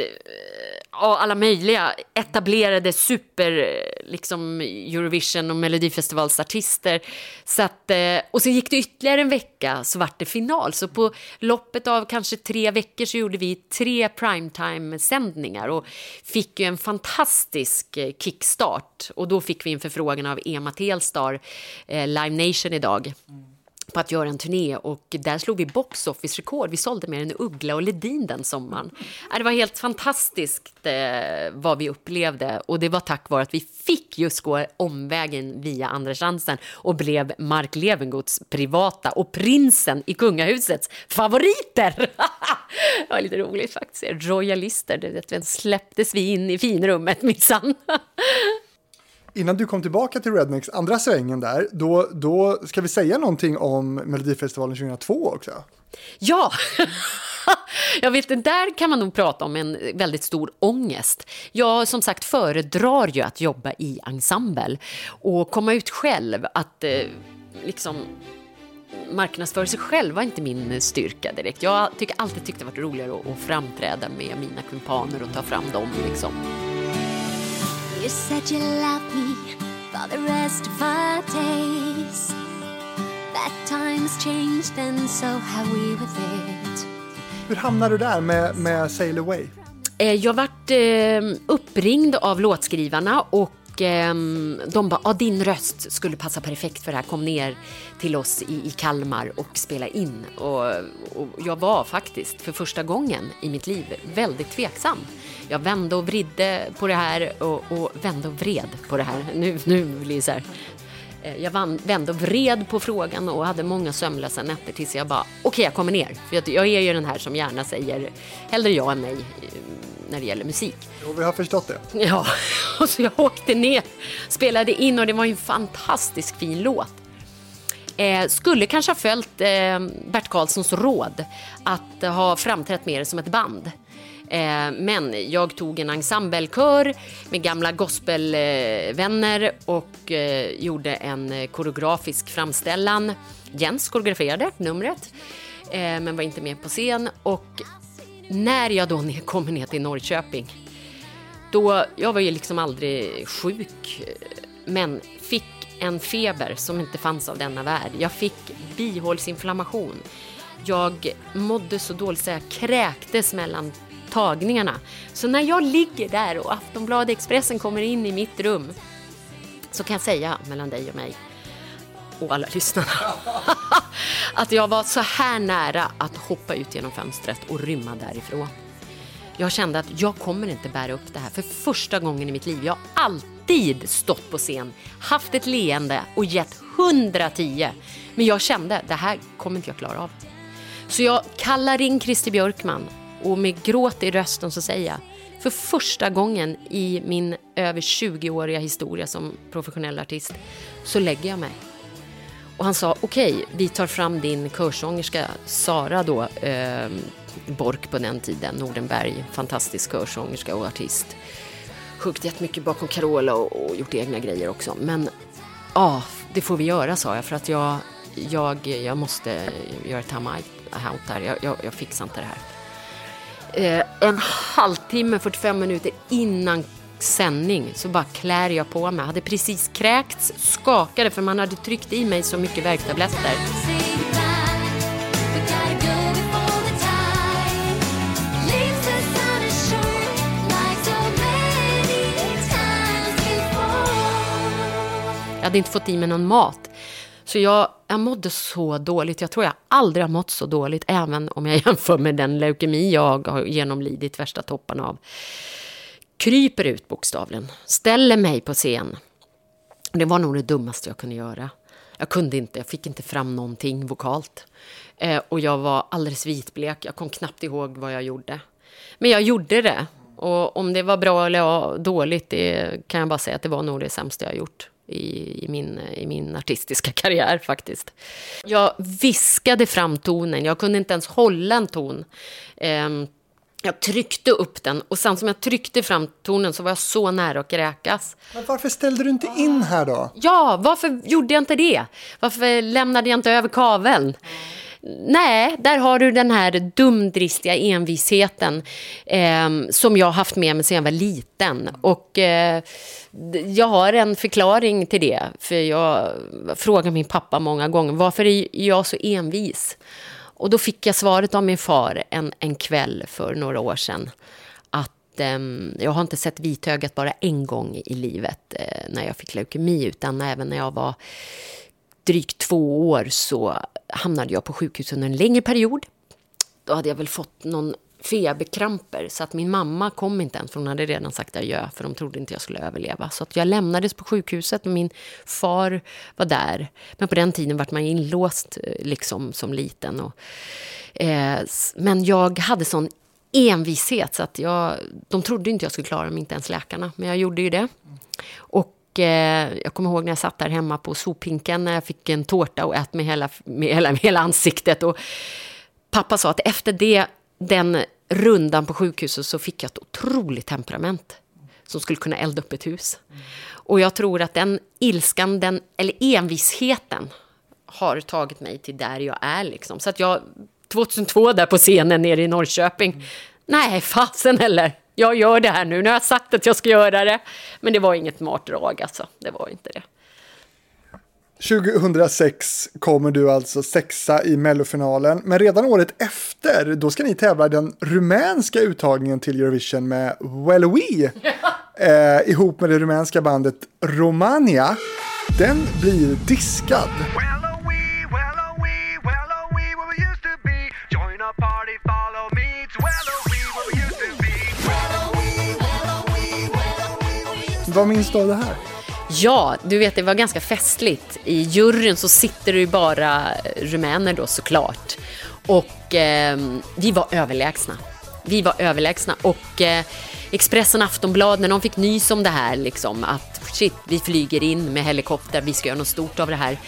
[SPEAKER 1] alla möjliga etablerade super liksom, Eurovision och Melodifestivalsartister. Så att, eh, och sen gick det ytterligare en vecka så vart det final. Så på loppet av kanske tre veckor så gjorde vi tre primetime-sändningar och fick ju en fantastisk eh, kickstart. Och då fick vi en förfrågan av Ema Telstar, eh, Live Nation idag. Mm på att göra en turné och där slog vi box office-rekord. Vi sålde mer än Uggla och Ledin den sommaren. Det var helt fantastiskt eh, vad vi upplevde och det var tack vare att vi fick just gå omvägen via Andra chansen och blev Mark Levengoods privata och prinsen i kungahusets favoriter. (laughs) det var lite roligt faktiskt. Royalister, det släpptes vi in i finrummet minsann. (laughs)
[SPEAKER 2] innan du kom tillbaka till Rednecks andra svängen där, då, då ska vi säga någonting om Melodifestivalen 2002 också.
[SPEAKER 1] Ja! (laughs) Jag vet, där kan man nog prata om en väldigt stor ångest. Jag som sagt föredrar ju att jobba i ensemble och komma ut själv, att eh, liksom marknadsföra sig själv var inte min styrka direkt. Jag tycker alltid tyckte det varit roligare att, att framträda med mina kumpaner och ta fram dem liksom. You said you loved me for the rest of our days. That time's changed and so have we with it.
[SPEAKER 2] Hur hamnade du där med, med Sail Away?
[SPEAKER 1] Eh, jag vart eh, uppringd av låtskrivarna och eh, de bara, ah, din röst skulle passa perfekt för det här. Kom ner till oss i, i Kalmar och spela in. Och, och jag var faktiskt för första gången i mitt liv väldigt tveksam. Jag vände och vridde på det här och, och vände och vred på det här. Nu, nu blir det så här. Eh, jag vände och vred på frågan och hade många sömnlösa nätter tills jag bara, okej okay, jag kommer ner. För jag, jag är ju den här som gärna säger hellre ja än nej eh, när det gäller musik.
[SPEAKER 2] Jo, vi har förstått det. (laughs)
[SPEAKER 1] Ja, och så jag åkte ner, spelade in och det var en fantastisk fin låt. Eh, skulle kanske ha följt eh, Bert Karlssons råd att ha framträtt mer som ett band. Eh, men jag tog en ensemblekör med gamla gospelvänner och eh, gjorde en koreografisk framställan. Jens koreograferade numret, eh, men var inte med på scen. Och när jag då kommer ner till Norrköping, då, jag var ju liksom aldrig sjuk, men fick en feber som inte fanns av denna värld. Jag fick bihålsinflammation. Jag mådde så dåligt så jag kräktes mellan tagningarna. Så när jag ligger där och Aftonbladet Expressen kommer in i mitt rum så kan jag säga mellan dig och mig och alla lyssnarna (laughs) att jag var så här nära att hoppa ut genom fönstret och rymma därifrån. Jag kände att jag kommer inte bära upp det här för första gången i mitt liv. Jag har alltid stått på scen, haft ett leende och gett 110. Men jag kände, det här kommer inte jag klara av. Så jag kallar in Christer Björkman och med gråt i rösten så säger jag för första gången i min över 20-åriga historia som professionell artist så lägger jag mig. Och han sa okej, okay, vi tar fram din körsångerska Sara då, eh, Bork på den tiden, Nordenberg, fantastisk körsångerska och artist. Huggit jättemycket bakom Carola och, och gjort egna grejer också. Men ja, det får vi göra sa jag för att jag, jag, jag måste göra ett time out här. Jag, jag, jag fixar inte det här Eh, en halvtimme, 45 minuter innan sändning så bara klär jag på mig. Hade precis kräkts, skakade för man hade tryckt i mig så mycket värktabletter. Jag hade inte fått i mig någon mat. Så jag, jag mådde så dåligt. Jag tror jag aldrig har mått så dåligt, även om jag (laughs) jämför med den leukemi jag har genomlidit värsta toppen av. Kryper ut bokstavligen, ställer mig på scen. Det var nog det dummaste jag kunde göra. Jag kunde inte, jag fick inte fram någonting vokalt. Eh, och jag var alldeles vitblek, jag kom knappt ihåg vad jag gjorde. Men jag gjorde det. Och om det var bra eller dåligt, det kan jag bara säga att det var nog det sämsta jag gjort i, i, min, i min artistiska (laughs) karriär faktiskt. Jag viskade fram tonen, jag kunde inte ens hålla en ton. Um, jag tryckte upp den och sen som jag tryckte fram tonen så var jag så nära att kräkas.
[SPEAKER 2] Men varför ställde du inte in här då?
[SPEAKER 1] Ja, varför gjorde jag inte det? Varför lämnade jag inte över kaveln? Nej, där har du den här dumdristiga envisheten eh, som jag har haft med mig sedan jag var liten. Och eh, jag har en förklaring till det, för jag frågar min pappa många gånger, varför är jag så envis? Och då fick jag svaret av min far en, en kväll för några år sedan. Att eh, jag har inte sett vitögat bara en gång i livet eh, när jag fick leukemi, utan även när jag var drygt två år så hamnade jag på sjukhus under en längre period. Då hade jag väl fått någon feberkramper så att min mamma kom inte ens för hon hade redan sagt adjö för de trodde inte jag skulle överleva. Så att jag lämnades på sjukhuset och min far var där. Men på den tiden var man inlåst eh, liksom som liten. Och, eh, men jag hade sån envishet så att jag, de trodde inte jag skulle klara mig, inte ens läkarna. Men jag gjorde ju det. Och Eh, jag kommer ihåg när jag satt där hemma på sophinken när jag fick en tårta och ät med hela, med hela, med hela ansiktet. Och pappa sa att efter det, den rundan på sjukhuset så fick jag ett otroligt temperament som skulle kunna elda upp ett hus. Och jag tror att den ilskan, den, eller envisheten har tagit mig till där jag är. Liksom. Så att jag, 2002 där på scenen nere i Norrköping, mm. nej fasen heller jag gör det här nu, nu har jag sagt att jag ska göra det. Men det var inget smart drag alltså, det var inte det.
[SPEAKER 2] 2006 kommer du alltså sexa i mellofinalen, men redan året efter då ska ni tävla den rumänska uttagningen till Eurovision med Well We (laughs) eh, ihop med det rumänska bandet Romania. Den blir diskad. Vad minns du av det här?
[SPEAKER 1] Ja, du vet det var ganska festligt. I juryn så sitter det ju bara rumäner då såklart. Och eh, vi var överlägsna. Vi var överlägsna och eh, Expressen och Aftonbladet när de fick nys om det här liksom att shit, vi flyger in med helikopter, vi ska göra något stort av det här.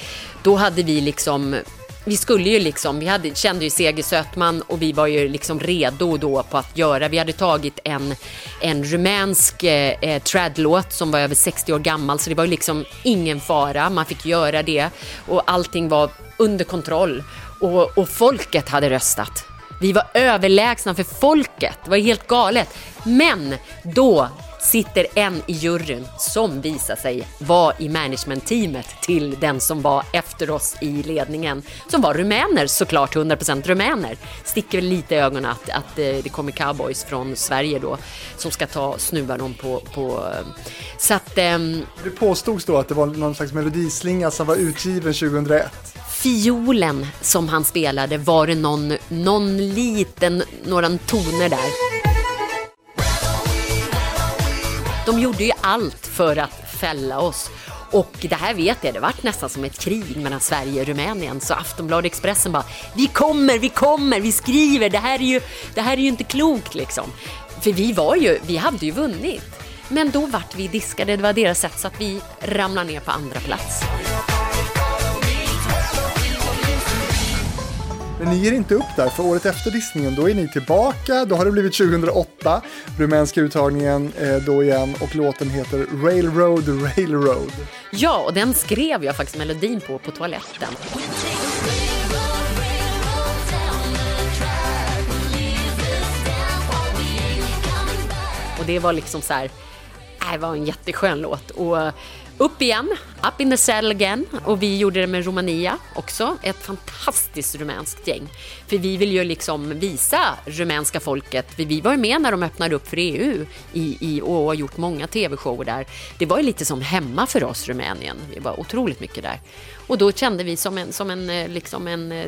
[SPEAKER 1] Då hade vi liksom vi skulle ju liksom, vi hade, kände ju Seger Sötman och vi var ju liksom redo då på att göra. Vi hade tagit en, en rumänsk eh, eh tradlåt som var över 60 år gammal så det var ju liksom ingen fara. Man fick göra det och allting var under kontroll och, och folket hade röstat. Vi var överlägsna för folket. Det var helt galet. Men då sitter en i juryn som visar sig vara i managementteamet till den som var efter oss i ledningen. Som var rumäner, såklart 100% rumäner. Sticker väl lite i ögonen att, att eh, det kommer cowboys från Sverige då som ska ta snuva dem på... på eh, så att... Um,
[SPEAKER 2] det påstods då att det var någon slags melodislinga som var utgiven 2001
[SPEAKER 1] fiolen som han spelade var det någon, någon liten, några toner där. De gjorde ju allt för att fälla oss. Och det här vet jag, det vart nästan som ett krig mellan Sverige och Rumänien. Så Aftonbladet Expressen bara, vi kommer, vi kommer, vi skriver, det här är ju, det här är ju inte klokt liksom. För vi var ju, vi hade ju vunnit. Men då vart vi diskade, det var deras sätt så att vi ramlade ner på andra plats.
[SPEAKER 2] Men ni ger inte upp där, för året efter diskningen då är ni tillbaka. Då har det blivit 2008, rumänska uttagningen eh, då igen och låten heter Railroad Railroad.
[SPEAKER 1] Ja, och den skrev jag faktiskt melodin på på toaletten. Och det var liksom så här, äh, det var en jätteskön låt. Och upp igen, Up in the saddle again. Och vi gjorde det med Romania också. Ett fantastiskt rumänskt gäng. För vi vill ju liksom visa rumänska folket. Vi var ju med när de öppnade upp för EU i, i, och har gjort många tv-shower där. Det var ju lite som hemma för oss, Rumänien. Vi var otroligt mycket där. Och då kände vi som en, som en, eh, liksom en eh,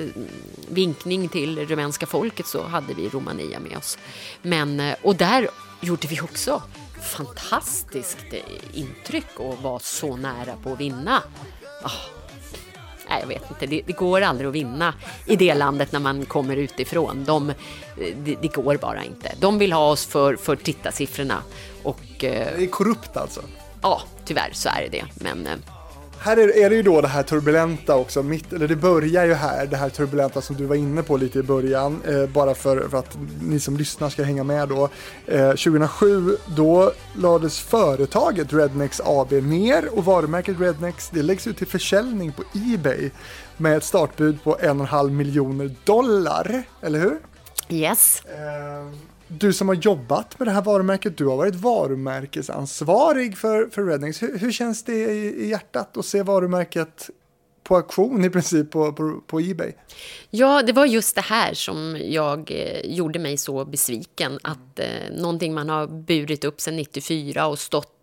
[SPEAKER 1] vinkning till rumänska folket så hade vi Romania med oss. Men, eh, och där gjorde vi också fantastiskt intryck och vara så nära på att vinna. Oh. Nej, jag vet inte, det, det, går aldrig att vinna i det landet när man kommer utifrån. De, det, det går bara inte. De vill ha oss för, för tittarsiffrorna. Och,
[SPEAKER 2] eh, det är korrupt alltså?
[SPEAKER 1] Ja, tyvärr så är det det. Men, eh,
[SPEAKER 2] här är, är det ju då det här turbulenta också, mitt, eller det börjar ju här, det här turbulenta som du var inne på lite i början, eh, bara för, för, att ni som lyssnar ska hänga med då. Eh, 2007, då lades företaget Rednex AB ner och varumärket Rednex, det läggs ut till försäljning på Ebay med ett startbud på en och en halv miljoner dollar, eller hur?
[SPEAKER 1] Yes.
[SPEAKER 2] Eh, du som har jobbat med det här varumärket, du har varit varumärkesansvarig för, för Reddings. Hur, hur känns det i, i hjärtat att se varumärket på auktion i princip på, på, på Ebay?
[SPEAKER 1] Ja, det var just det här som jag eh, gjorde mig så besviken. Att eh, någonting man har burit upp sedan 94 och stått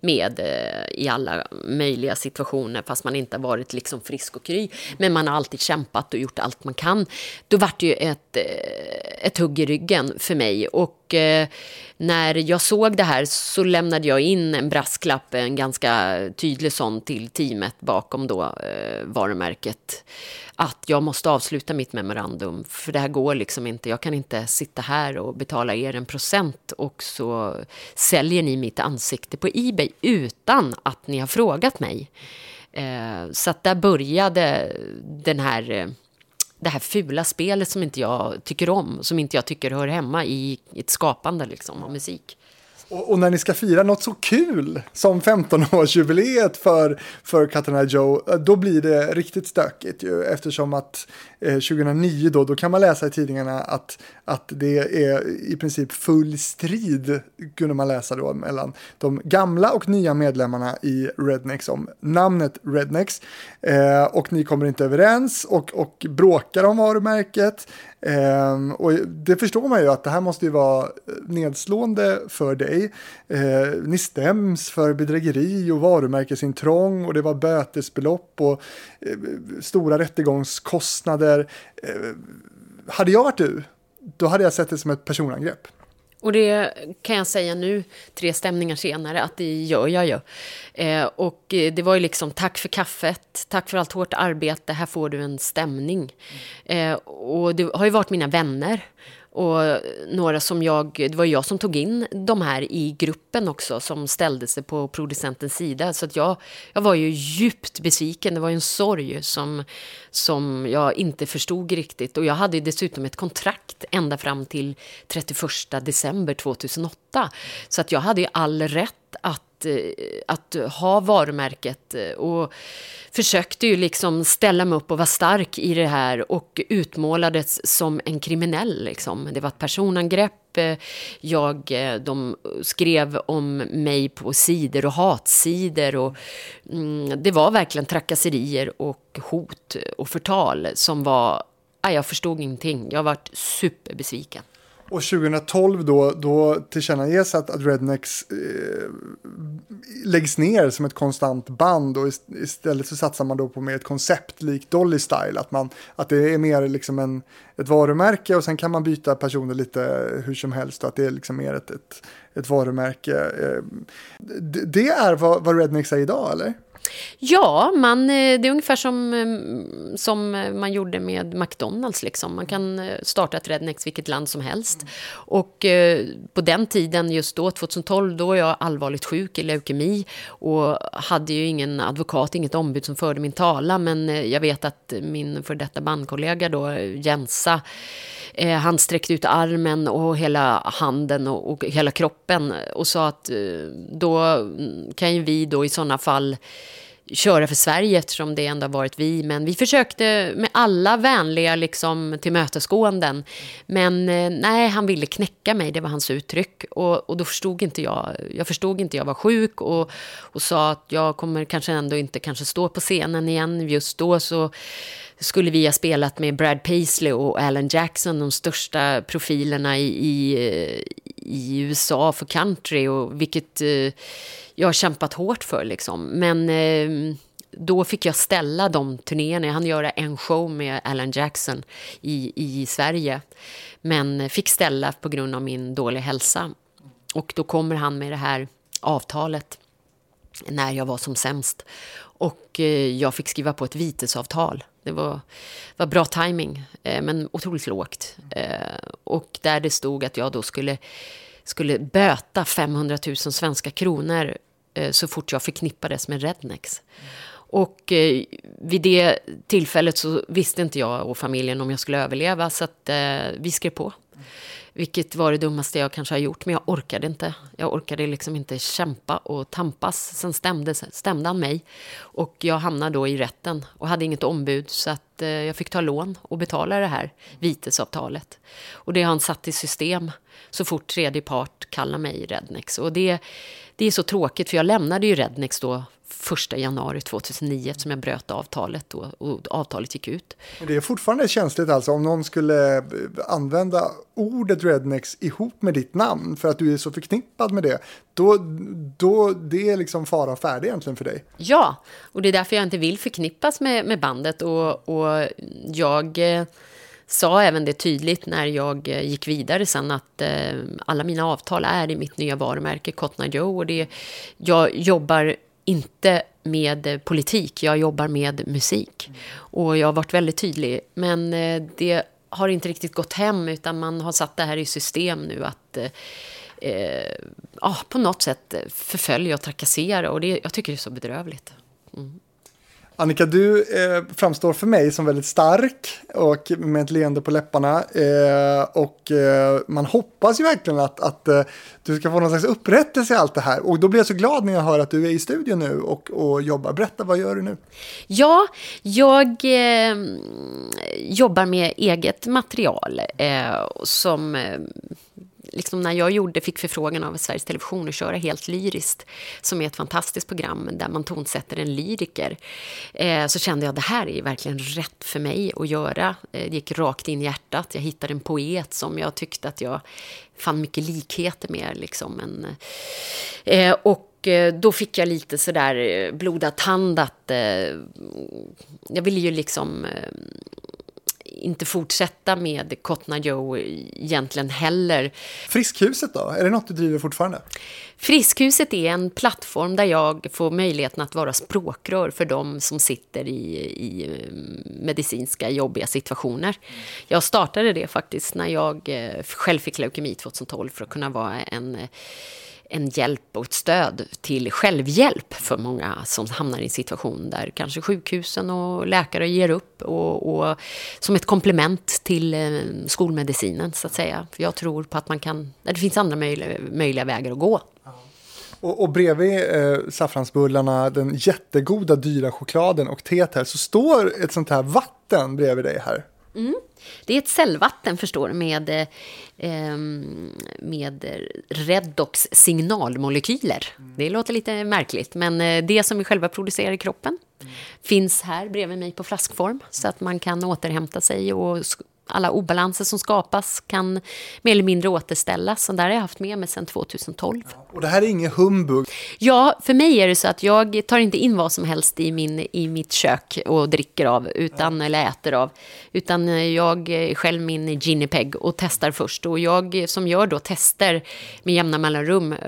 [SPEAKER 1] med eh, i alla möjliga situationer fast man inte har varit liksom frisk och kry. Men man har alltid kämpat och gjort allt man kan. Då vart det ju ett, eh, ett hugg i ryggen för mig. Och eh, när jag såg det här så lämnade jag in en brasklapp, en ganska tydlig sån till teamet bakom då eh, varumärket. Att jag måste avsluta mitt memorandum, för det här går liksom inte. Jag kan inte sitta här och betala er en procent och så säljer ni mitt ansikte på Ebay utan att ni har frågat mig. Eh, så att där började den här eh, det här fula spelet som inte jag tycker om, som inte jag tycker hör hemma i ett skapande liksom, av musik.
[SPEAKER 2] Och, och, när ni ska fira något så kul som 15-årsjubileet för, för Katarina Joe, eh, då blir det riktigt stökigt ju eftersom att eh, 2009 då, då kan man läsa i tidningarna att, att det är i princip full strid kunde man läsa då mellan de gamla och nya medlemmarna i Rednex om namnet Rednex. Eh, och ni kommer inte överens och, och bråkar om varumärket. Ehm, och det förstår man ju att det här måste ju vara nedslående för dig. Ehm, ni stäms för bedrägeri och varumärkesintrång och det var bötesbelopp och eh, stora rättegångskostnader. Ehm, hade jag varit du, då hade jag sett det som ett personangrepp.
[SPEAKER 1] Och det kan jag säga nu, tre stämningar senare, att det gör jag ju. Eh, och det var ju liksom tack för kaffet, tack för allt hårt arbete, här får du en stämning. Eh, och det har ju varit mina vänner och några som jag, det var jag som tog in de här i gruppen också som ställde sig på producentens sida. Så att jag, jag var ju djupt besviken, det var ju en sorg som, som jag inte förstod riktigt. Och jag hade dessutom ett kontrakt ända fram till 31 december 2008. Så att jag hade ju all rätt att Eh, att, ha varumärket eh, och försökte ju liksom ställa mig upp och vara stark i det här och utmålades som en kriminell. Liksom. Det var ett personangrepp. Eh, jag, de skrev om mig på sidor och hatsidor. Och, mm, det var verkligen trakasserier och hot och förtal som var... Jag förstod ingenting. Jag varit superbesviken.
[SPEAKER 2] Och 2012 då, då tillkännages att, att Rednex eh, läggs ner som ett konstant band och istället så satsar man då på mer ett koncept likt Dolly Style. Att, man, att det är mer liksom en, ett varumärke och sen kan man byta personer lite hur som helst och att det är liksom mer ett, ett, ett varumärke. Eh, det, det är vad, vad Rednex är idag eller?
[SPEAKER 1] Ja, man, eh, det är ungefär som, eh, som eh, man gjorde med McDonalds. Liksom. Man kan starta ett Rednex vilket land som helst. Mm. Och på den tiden, just då, 2012, då var jag allvarligt sjuk i leukemi och hade ju ingen advokat, inget ombud som förde min talan. Men jag vet att min för detta bandkollega då, Jensa, Eh, han sträckte ut armen och hela handen och, och hela kroppen och sa att eh, då kan ju vi då i sådana fall köra för Sverige eftersom det ändå har varit vi. Men vi försökte med alla vänliga liksom, tillmötesgåenden. Men eh, nej, han ville knäcka mig, det var hans uttryck. Och, och då förstod inte jag, jag förstod inte, jag var sjuk och, och sa att jag kommer kanske ändå inte kanske stå på scenen igen. Just då så skulle vi ha spelat med Brad Paisley och Alan Jackson, de största profilerna i, i, i USA för country. Och vilket eh, jag har kämpat hårt för. Liksom. Men eh, då fick jag ställa de turnéerna. Jag hann göra en show med Alan Jackson i, i Sverige. Men fick ställa på grund av min dåliga hälsa. Och då kommer han med det här avtalet när jag var som sämst. Och eh, jag fick skriva på ett vitesavtal. Det var, var bra timing, eh, men otroligt lågt. Eh, och där det stod att jag då skulle, skulle böta 500 000 svenska kronor eh, så fort jag förknippades med Rednex. Och eh, vid det tillfället så visste inte jag och familjen om jag skulle överleva så att eh, vi skrev på. Vilket var det dummaste jag kanske har gjort, men jag orkade inte. Jag orkade liksom inte kämpa och tampas. Sen stämde, stämde han mig. Och jag hamnade då i rätten och hade inget ombud. Så att eh, jag fick ta lån och betala det här vitesavtalet. Och det har han satt i system så fort tredje part kallar mig Rednex. Och det, det är så tråkigt, för jag lämnade ju Rednex då 1 januari 2009 eftersom jag bröt avtalet och, och avtalet gick ut.
[SPEAKER 2] Det är fortfarande känsligt alltså om någon skulle använda ordet rednex ihop med ditt namn för att du är så förknippad med det. Då, då det är liksom fara färdig egentligen för dig.
[SPEAKER 1] Ja, och det är därför jag inte vill förknippas med, med bandet och, och jag eh, sa även det tydligt när jag eh, gick vidare sen att eh, alla mina avtal är i mitt nya varumärke Cotton Joe och det, jag jobbar inte med politik, jag jobbar med musik. Och jag har varit väldigt tydlig, men eh, det har inte riktigt gått hem utan man har satt det här i system nu att eh, eh ja, på något sätt förfölja och trakassera och det, jag tycker det är så bedrövligt. Mm.
[SPEAKER 2] Annika, du eh, framstår för mig som väldigt stark och med ett leende på läpparna. Eh, och eh, man hoppas ju verkligen att, att eh, du ska få någon slags upprättelse i allt det här. Och då blir jag så glad när jag hör att du är i studion nu och, och jobbar. Berätta, vad gör du nu?
[SPEAKER 1] Ja, jag eh, jobbar med eget material eh, som eh, liksom när jag gjorde, fick förfrågan av Sveriges Television att köra helt lyriskt, som är ett fantastiskt program där man tonsätter en lyriker, eh, så kände jag att det här är verkligen rätt för mig att göra. Eh, det gick rakt in i hjärtat. Jag hittade en poet som jag tyckte att jag fann mycket likheter med. Liksom en, eh, och eh, då fick jag lite sådär eh, blodad tand att eh, jag ville ju liksom eh, inte fortsätta med Cotton Joe egentligen heller.
[SPEAKER 2] Friskhuset då? Är det något du driver fortfarande?
[SPEAKER 1] Friskhuset är en plattform där jag får möjligheten att vara språkrör för de som sitter i, i medicinska jobbiga situationer. Jag startade det faktiskt när jag eh, själv fick leukemi 2012 för att kunna vara en en hjälp och ett stöd till självhjälp för många som hamnar i en situation där kanske sjukhusen och läkare ger upp och, och som ett komplement till eh, skolmedicinen så att säga. För jag tror på att man kan, det finns andra möjliga, möjliga vägar att gå.
[SPEAKER 2] Och, och bredvid eh, saffransbullarna, den jättegoda dyra chokladen och teet här så står ett sånt här vatten bredvid dig här.
[SPEAKER 1] Mm. Det är ett cellvatten förstår med, eh, med Redox signalmolekyler. Mm. Det låter lite märkligt, men eh, det som vi själva producerar i kroppen mm. finns här bredvid mig på flaskform så att man kan återhämta sig och alla obalanser som skapas kan mer eller mindre återställas. Och där har jag haft med mig sedan 2012.
[SPEAKER 2] Och det här är ingen humbug?
[SPEAKER 1] Ja, för mig är det så att jag tar inte in vad som helst i, min, i mitt kök och dricker av, utan, eller äter av. Utan jag är själv min guinea peg och testar först. Och jag som gör då tester med jämna mellanrum eh,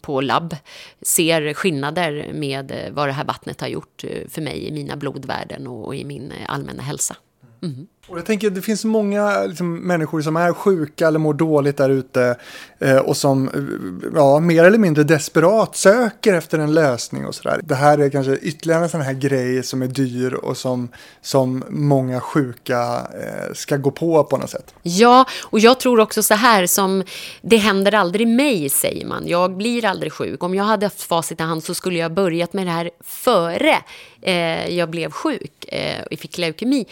[SPEAKER 1] på labb ser skillnader med vad det här vattnet har gjort eh, för mig i mina blodvärden och i min allmänna hälsa.
[SPEAKER 2] Mm. Och jag tänker, det finns många liksom, människor som är sjuka eller mår dåligt där ute eh, och som eh, ja, mer eller mindre desperat söker efter en lösning och sådär. Det här är kanske ytterligare en sån här grej som är dyr och som, som många sjuka eh, ska gå på på något sätt.
[SPEAKER 1] Ja, och jag tror också så här som det händer aldrig mig, säger man. Jag blir aldrig sjuk. Om jag hade haft facit i hand så skulle jag börjat med det här före eh, jag blev sjuk eh, och fick leukemi.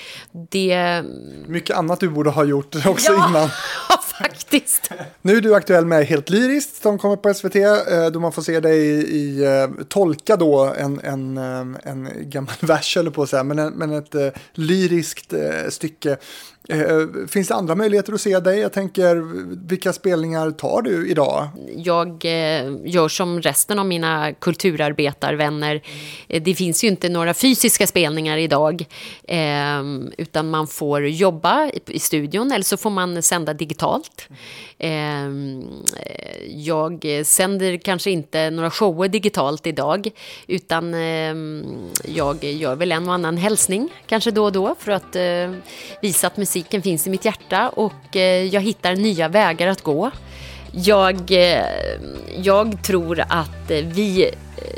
[SPEAKER 1] Det...
[SPEAKER 2] Mycket annat du borde ha gjort (laughs) också
[SPEAKER 1] ja,
[SPEAKER 2] innan. (laughs)
[SPEAKER 1] Faktiskt.
[SPEAKER 2] Nu är du aktuell med Helt Lyriskt som kommer på SVT. Eh, då man får se dig i, i eh, tolka då en, en, eh, en gammal (laughs) vers, eller på att säga, men, en, men ett lyriskt stycke. Eh, finns det andra möjligheter att se dig? Jag tänker, vilka spelningar tar du idag?
[SPEAKER 1] Jag eh, gör som resten av mina kulturarbetarvänner. Det finns ju inte några några fysiska spelningar idag, eh, utan man får jobba i studion eller så får man sända digitalt. Ehm, eh, Jag sänder kanske inte några shower digitalt idag, utan ehm, jag gör väl en och annan hälsning, kanske då och då, för att eh, visa att musiken finns i mitt hjärta och eh, jag hittar nya vägar att gå. Jag, eh, jag tror att vi,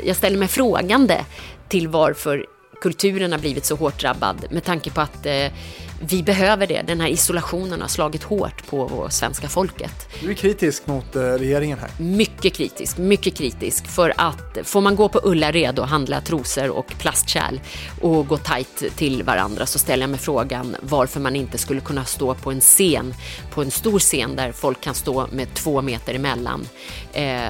[SPEAKER 1] jag ställer mig frågande till varför kulturen har blivit så hårt drabbad med tanke på att eh, vi behöver det. Den här isolationen har slagit hårt på svenska folket.
[SPEAKER 2] Du är kritisk mot eh, regeringen här.
[SPEAKER 1] Mycket kritisk, mycket kritisk. För att får man gå på Ullared och handla trosor och plastkärl och gå tajt till varandra så ställer jag mig frågan varför man inte skulle kunna stå på en scen, på en stor scen där folk kan stå med två meter emellan eh,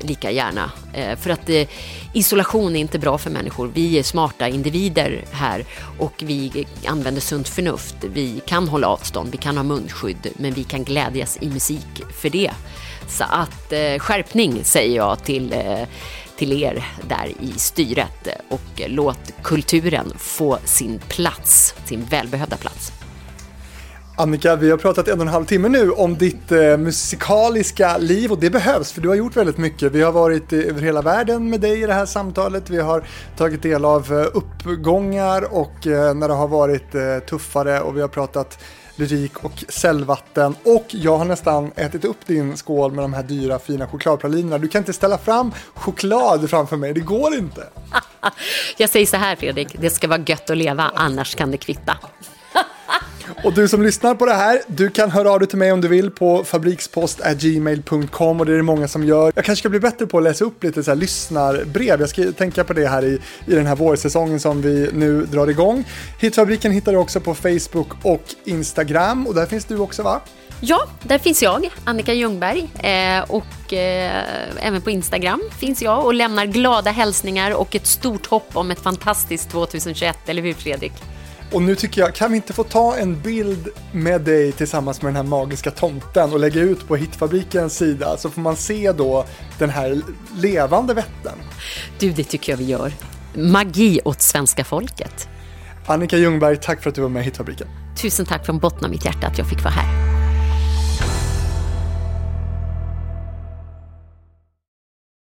[SPEAKER 1] lika gärna. Eh, för att eh, isolation är inte bra för människor. Vi är smarta individer här och vi använder sunt förnuft. Vi kan hålla avstånd, vi kan ha munskydd, men vi kan glädjas i musik för det. Så att eh, skärpning säger jag till, eh, till er där i styret och låt kulturen få sin plats, sin välbehövda plats.
[SPEAKER 2] Annika, vi har pratat en och en halv timme nu om ditt eh, musikaliska liv och det behövs för du har gjort väldigt mycket. Vi har varit över hela världen med dig i det här samtalet. Vi har tagit del av eh, uppgångar och eh, när det har varit eh, tuffare och vi har pratat lyrik och cellvatten och jag har nästan ätit upp din skål med de här dyra fina chokladpralinerna. Du kan inte ställa fram choklad framför mig, det går inte. (laughs)
[SPEAKER 1] jag säger så här Fredrik, det ska vara gött att leva, annars kan det kvitta.
[SPEAKER 2] Och du som lyssnar på det här, du kan höra av dig till mig om du vill på fabrikspost.gmail.com och det är det många som gör. Jag kanske ska bli bättre på att läsa upp lite så här lyssnarbrev. Jag ska tänka på det här i, i den här vårsäsongen som vi nu drar igång. Hitfabriken hittar du också på Facebook och Instagram och där finns du också va?
[SPEAKER 1] Ja, där finns jag, Annika Ljungberg. Eh, och eh, även på Instagram finns jag och lämnar glada hälsningar och ett stort hopp om ett fantastiskt 2021, eller hur Fredrik?
[SPEAKER 2] Och nu tycker jag, kan vi inte få ta en bild med dig tillsammans med den här magiska tomten och lägga ut på Hitfabrikens sida så får man se då den här levande vätten.
[SPEAKER 1] Du, det tycker jag vi gör. Magi åt svenska folket.
[SPEAKER 2] Annika Ljungberg, tack för att du var med i Hitfabriken.
[SPEAKER 1] Tusen tack från botten av mitt hjärta att jag fick vara här.